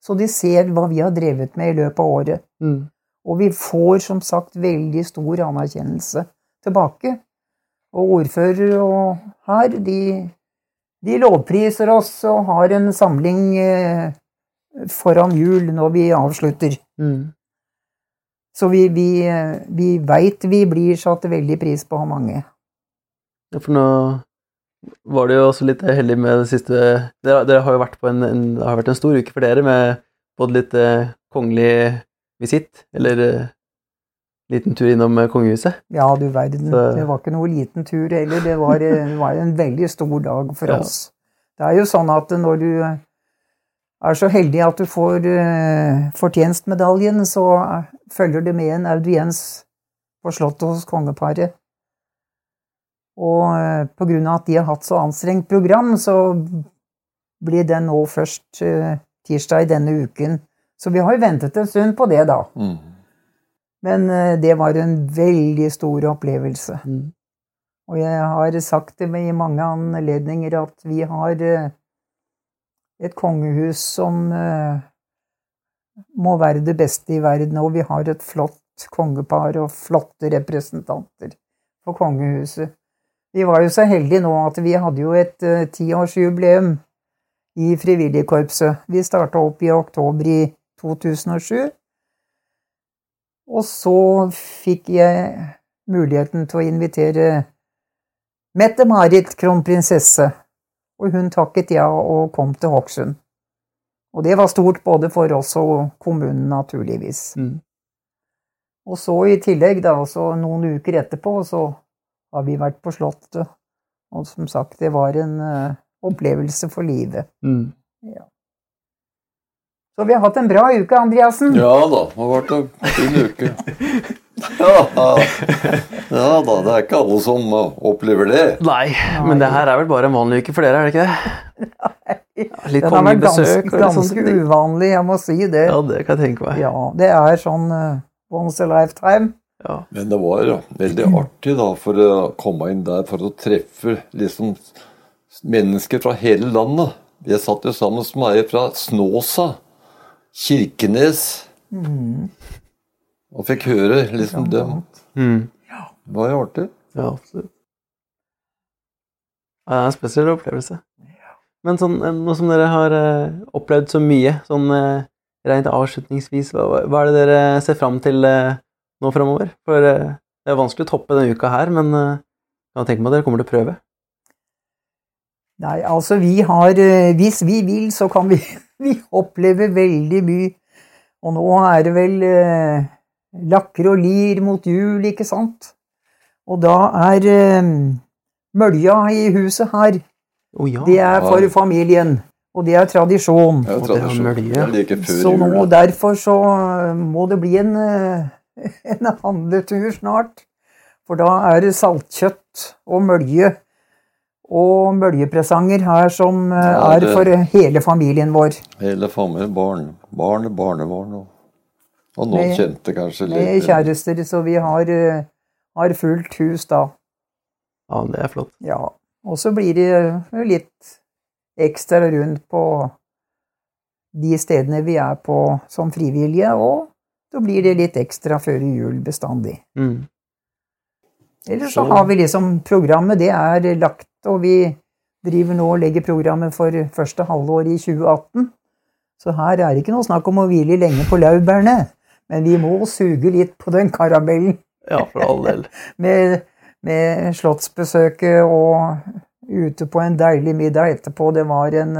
Så de ser hva vi har drevet med i løpet av året. Mm. Og vi får som sagt veldig stor anerkjennelse tilbake. Og ordfører og her, de, de lovpriser oss og har en samling eh, foran jul når vi avslutter. Mm. Så vi, vi, vi veit vi blir satt veldig pris på av mange. Ja, for nå var det jo også litt heldig med det siste Dere, dere har jo vært på en, en, det har vært en stor uke for dere med både litt eh, kongelig visitt, eller uh, liten tur innom eh, kongehuset. Ja, du verden. Så- Det var ikke noe liten tur heller. Det var, eh, det var en veldig stor dag for Ja. oss. Det er jo sånn at når du er så heldig at du får uh, fortjenstmedaljen, så følger det med en audiens på Slottet hos kongeparet. Og på grunn av at de har hatt så anstrengt program, så blir den nå først tirsdag i denne uken. Så vi har jo ventet en stund på det, da. Mm. Men eh, det var en veldig stor opplevelse. Mm. Og jeg har sagt det i mange anledninger at vi har eh, et kongehus som eh, må være det beste i verden, og vi har et flott kongepar og flotte representanter for kongehuset. Vi var jo så heldige nå at vi hadde jo et tiårsjubileum i Frivilligkorpset. Vi starta opp i oktober i 2007. Og så fikk jeg muligheten til å invitere Mette-Marit, kronprinsesse, og hun takket ja og kom til Hokksund. Og det var stort både for oss og kommunen, naturligvis. Mm. Og så i tillegg, da, også noen uker etterpå, så har vi vært på Slottet. Og som sagt, det var en uh, opplevelse for livet. Mm. Så vi har hatt en bra uke, Andreassen. Ja da, det har vært en fin uke. Ja, ja da, det er ikke alle som uh, opplever det. Nei, men det her er vel bare en vanlig uke for dere, er det ikke det? Litt Den har vært ganske, ganske uvanlig, jeg må si det. Ja, det kan jeg tenke meg. Ja, det er sånn uh, once a lifetime. Ja. Men det var ja, veldig artig da, for å komme inn der for å treffe liksom mennesker fra hele landet. Jeg satt jo sammen med ei fra Snåsa, Kirkenes, og fikk høre liksom dem. Mm. Det var jo artig. Ja, absolutt. Ja, det er en spesiell opplevelse. Men sånn, eh, nå som dere har uh, opplevd så mye, sånn uh, rent avslutningsvis, hva, hva er det dere ser fram til uh, nå framover? For det er vanskelig å toppe denne uka her, men jeg kan meg at dere kommer til å prøve. Nei, altså vi har Hvis vi vil, så kan vi, vi opplever veldig mye. Og nå er det vel eh, lakker og lir mot jul, ikke sant? Og da er eh, mølja i huset her, Oh, ja. det er for familien. Og det er tradisjon. Det er Og det er tradisjon. mølje. Det er like Så nå, derfor så eh, må det bli en, eh, en handletur snart. For da er det saltkjøtt og mølje. Og møljepresanger her som eh, Ja, er for hele familien vår. Hele familien, barn, barn, barnebarn og, og noen Med- kjente kanskje litt. Med kjærester, så vi har, eh, har fullt hus da. ja, det er flott. Ja. Og så blir det litt ekstra rundt på de stedene vi er på som frivillige, og så blir det litt ekstra før jul bestandig. Mm. Ellers så har vi liksom programmet, det er lagt, og vi driver nå og legger programmet for første halvår i 2018. Så her er det ikke noe snakk om å hvile lenge på laurbærene, men vi må suge litt på den karamellen Ja, for all del. med, med slottsbesøket og ute på en deilig middag etterpå. Det var en,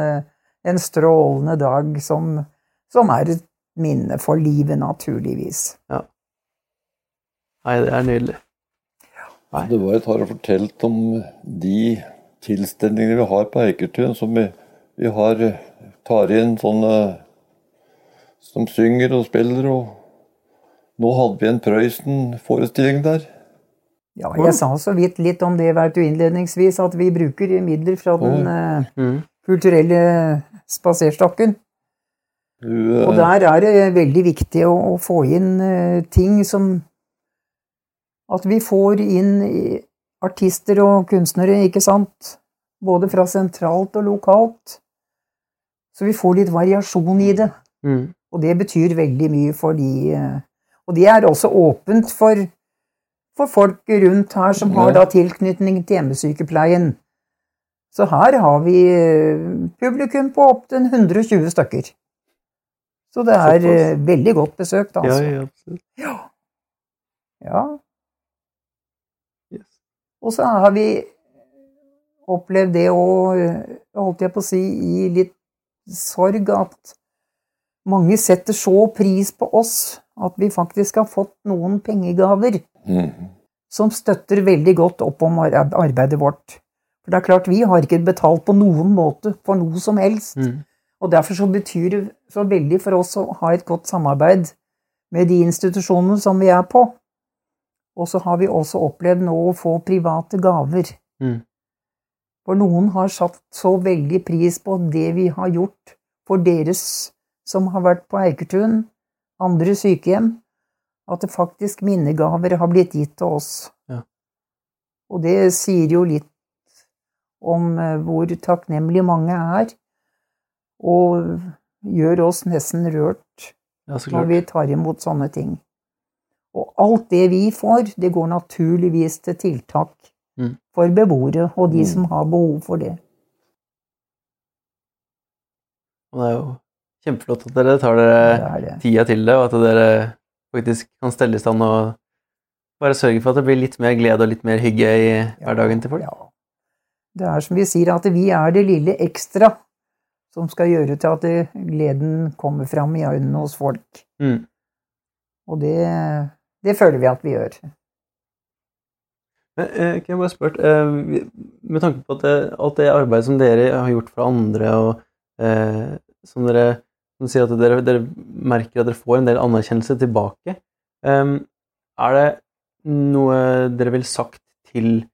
en strålende dag som, som er et minne for livet, naturligvis. Nei, det er nydelig. Det var et har fortalt om de tilstelningene vi har på Eikertun. Som vi, vi har tar inn sånne som synger og spiller. og Nå hadde vi en Prøysen-forestilling der. Ja, jeg sa så vidt litt om det vet du, innledningsvis, at vi bruker midler fra den mm. Mm. kulturelle spaserstokken. Du, eh, Og der er det veldig viktig å, å få inn uh, ting som At vi får inn artister og kunstnere, ikke sant? Både fra sentralt og lokalt. Så vi får litt variasjon i det. Mm. Og det betyr veldig mye for de eh, Og det er også åpent for, for folk rundt her som har da tilknytning til hjemmesykepleien. Så her har vi eh, publikum på opptil 120 stykker. Så det er eh, veldig godt besøkt, Ja, altså. ja, absolutt. Ja. Yes. Og så har vi opplevd det å, eh, holdt jeg på å si, i litt sorg at mange setter så pris på oss at vi faktisk har fått noen pengegaver mm. som støtter veldig godt opp om arbeidet vårt. For det er klart, vi har ikke betalt på noen måte for noe som helst. Mm. Og derfor så betyr det så veldig for oss å ha et godt samarbeid med de institusjonene som vi er på. Og så har vi også opplevd nå å få private gaver. Mm. For noen har satt så veldig pris på det vi har gjort for deres som har vært på Eikertun, andre sykehjem, at det faktisk minnegaver har blitt gitt til oss. Ja. Og det sier jo litt om eh, hvor takknemlige mange er, og gjør oss nesten rørt Ja, når vi tar imot sånne ting. Og alt det vi får, det går naturligvis til tiltak Mm. for beboere og de Mm. som har behov for det. Og det er jo kjempeflott at dere tar dere Det er det. tida til det, og at dere faktisk kan stelle i stand og bare sørge for at det blir litt mer glede og litt mer hygge i hverdagen til folk. Ja. Det er som vi sier, at vi er det lille ekstra som skal gjøre til at det, gleden kommer fram i øynene hos folk. Mm. Og det, det føler vi at vi gjør. Men, eh, kan jeg bare spørre, eh, med tanke på at det, alt det arbeidet som dere har gjort for andre, og eh, som dere som sier at dere, dere merker at dere får en del anerkjennelse tilbake, er det noe dere ville sagt til,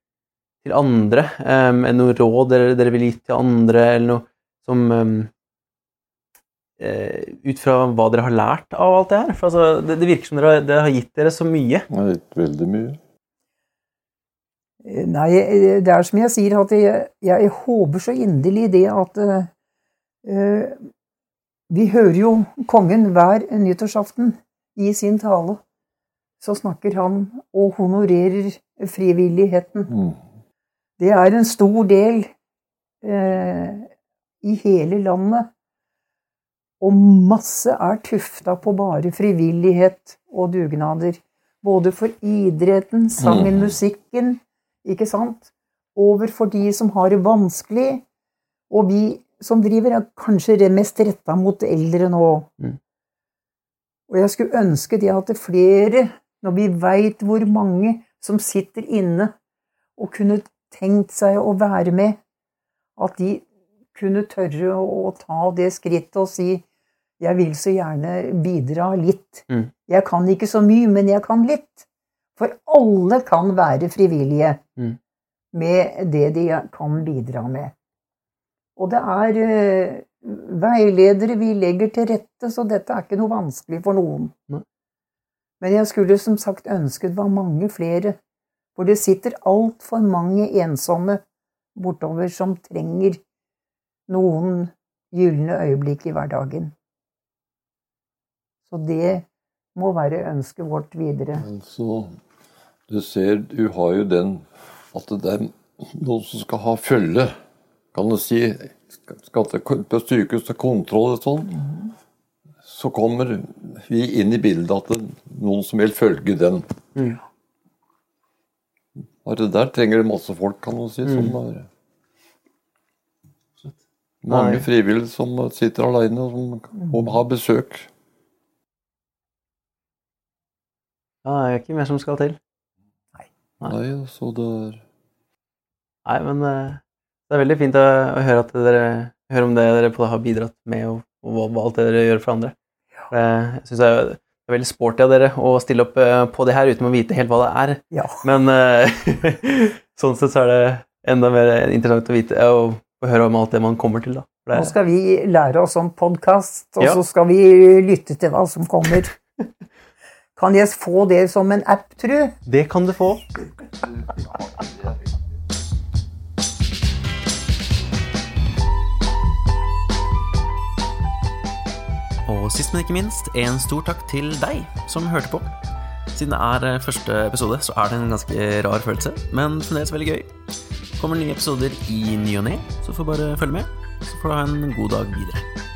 til andre? Noe råd dere, dere ville gitt til andre, eller noe som Ut fra hva dere har lært av alt det her? For altså, det, det virker som dere har, det har gitt dere så mye. Det har gitt veldig mye. Nei, det er som jeg sier, at jeg, jeg håper så inderlig det at uh, Vi hører jo kongen hver nyttårsaften i sin tale. Så snakker han og honorerer frivilligheten. Mm. Det er en stor del uh, i hele landet. Og masse er tufta på bare frivillighet og dugnader. Både for idretten, sangen, Mm. musikken, ikke sant? Overfor de som har det vanskelig, og vi som driver er kanskje mest retta mot eldre nå. Mm. Og jeg skulle ønske det at det flere, når vi veit hvor mange som sitter inne og kunne tenkt seg å være med, at de kunne tørre å ta det skrittet og si jeg vil så gjerne bidra litt. Mm. Jeg kan ikke så mye, men jeg kan litt. For alle kan være frivillige Mm. med det de kan bidra med. Og det er uh, veiledere vi legger til rette, så dette er ikke noe vanskelig for noen. Mm. Men jeg skulle som sagt ønsket det var mange flere, for det sitter altfor mange ensomme bortover som trenger noen gylne øyeblikk i hverdagen. Så det må være ønsket vårt videre. Så du ser, du har jo den at det er noen som skal ha følge, kan du si. Skal til, på sykehus til kontroll og sånn. Så kommer vi inn i bildet at det er noen som vil følge den. Mm. Bare der trenger det masse folk, kan du si. Som er, mange Nei. frivillige som sitter alene og, som, og har besøk. Ja, det er ikke mer som skal til. Nei, så det er Nei, men eh, det er veldig fint å, å høre at dere høre om det dere på har bidratt med, og, og alt det dere gjør for andre. Ja. Jeg syns det er er veldig sporty av dere å stille opp eh, på det her uten å vite helt hva det er. Ja. Men eh, sånn sett så er det enda mer interessant å vite og å høre om alt det man kommer til, da. For Nå skal vi lære oss om podkast, og Ja. så skal vi lytte til hva som kommer. Kan jeg få det som en app, tru? det kan du få. Og sist, men ikke minst, en stor takk til deg som hørte på. Siden det er eh, første episode, så er det en ganske rar følelse, men fremdeles veldig gøy. Kommer nye episoder i ny og ne, så får du bare følge med. Så får du ha en god dag videre.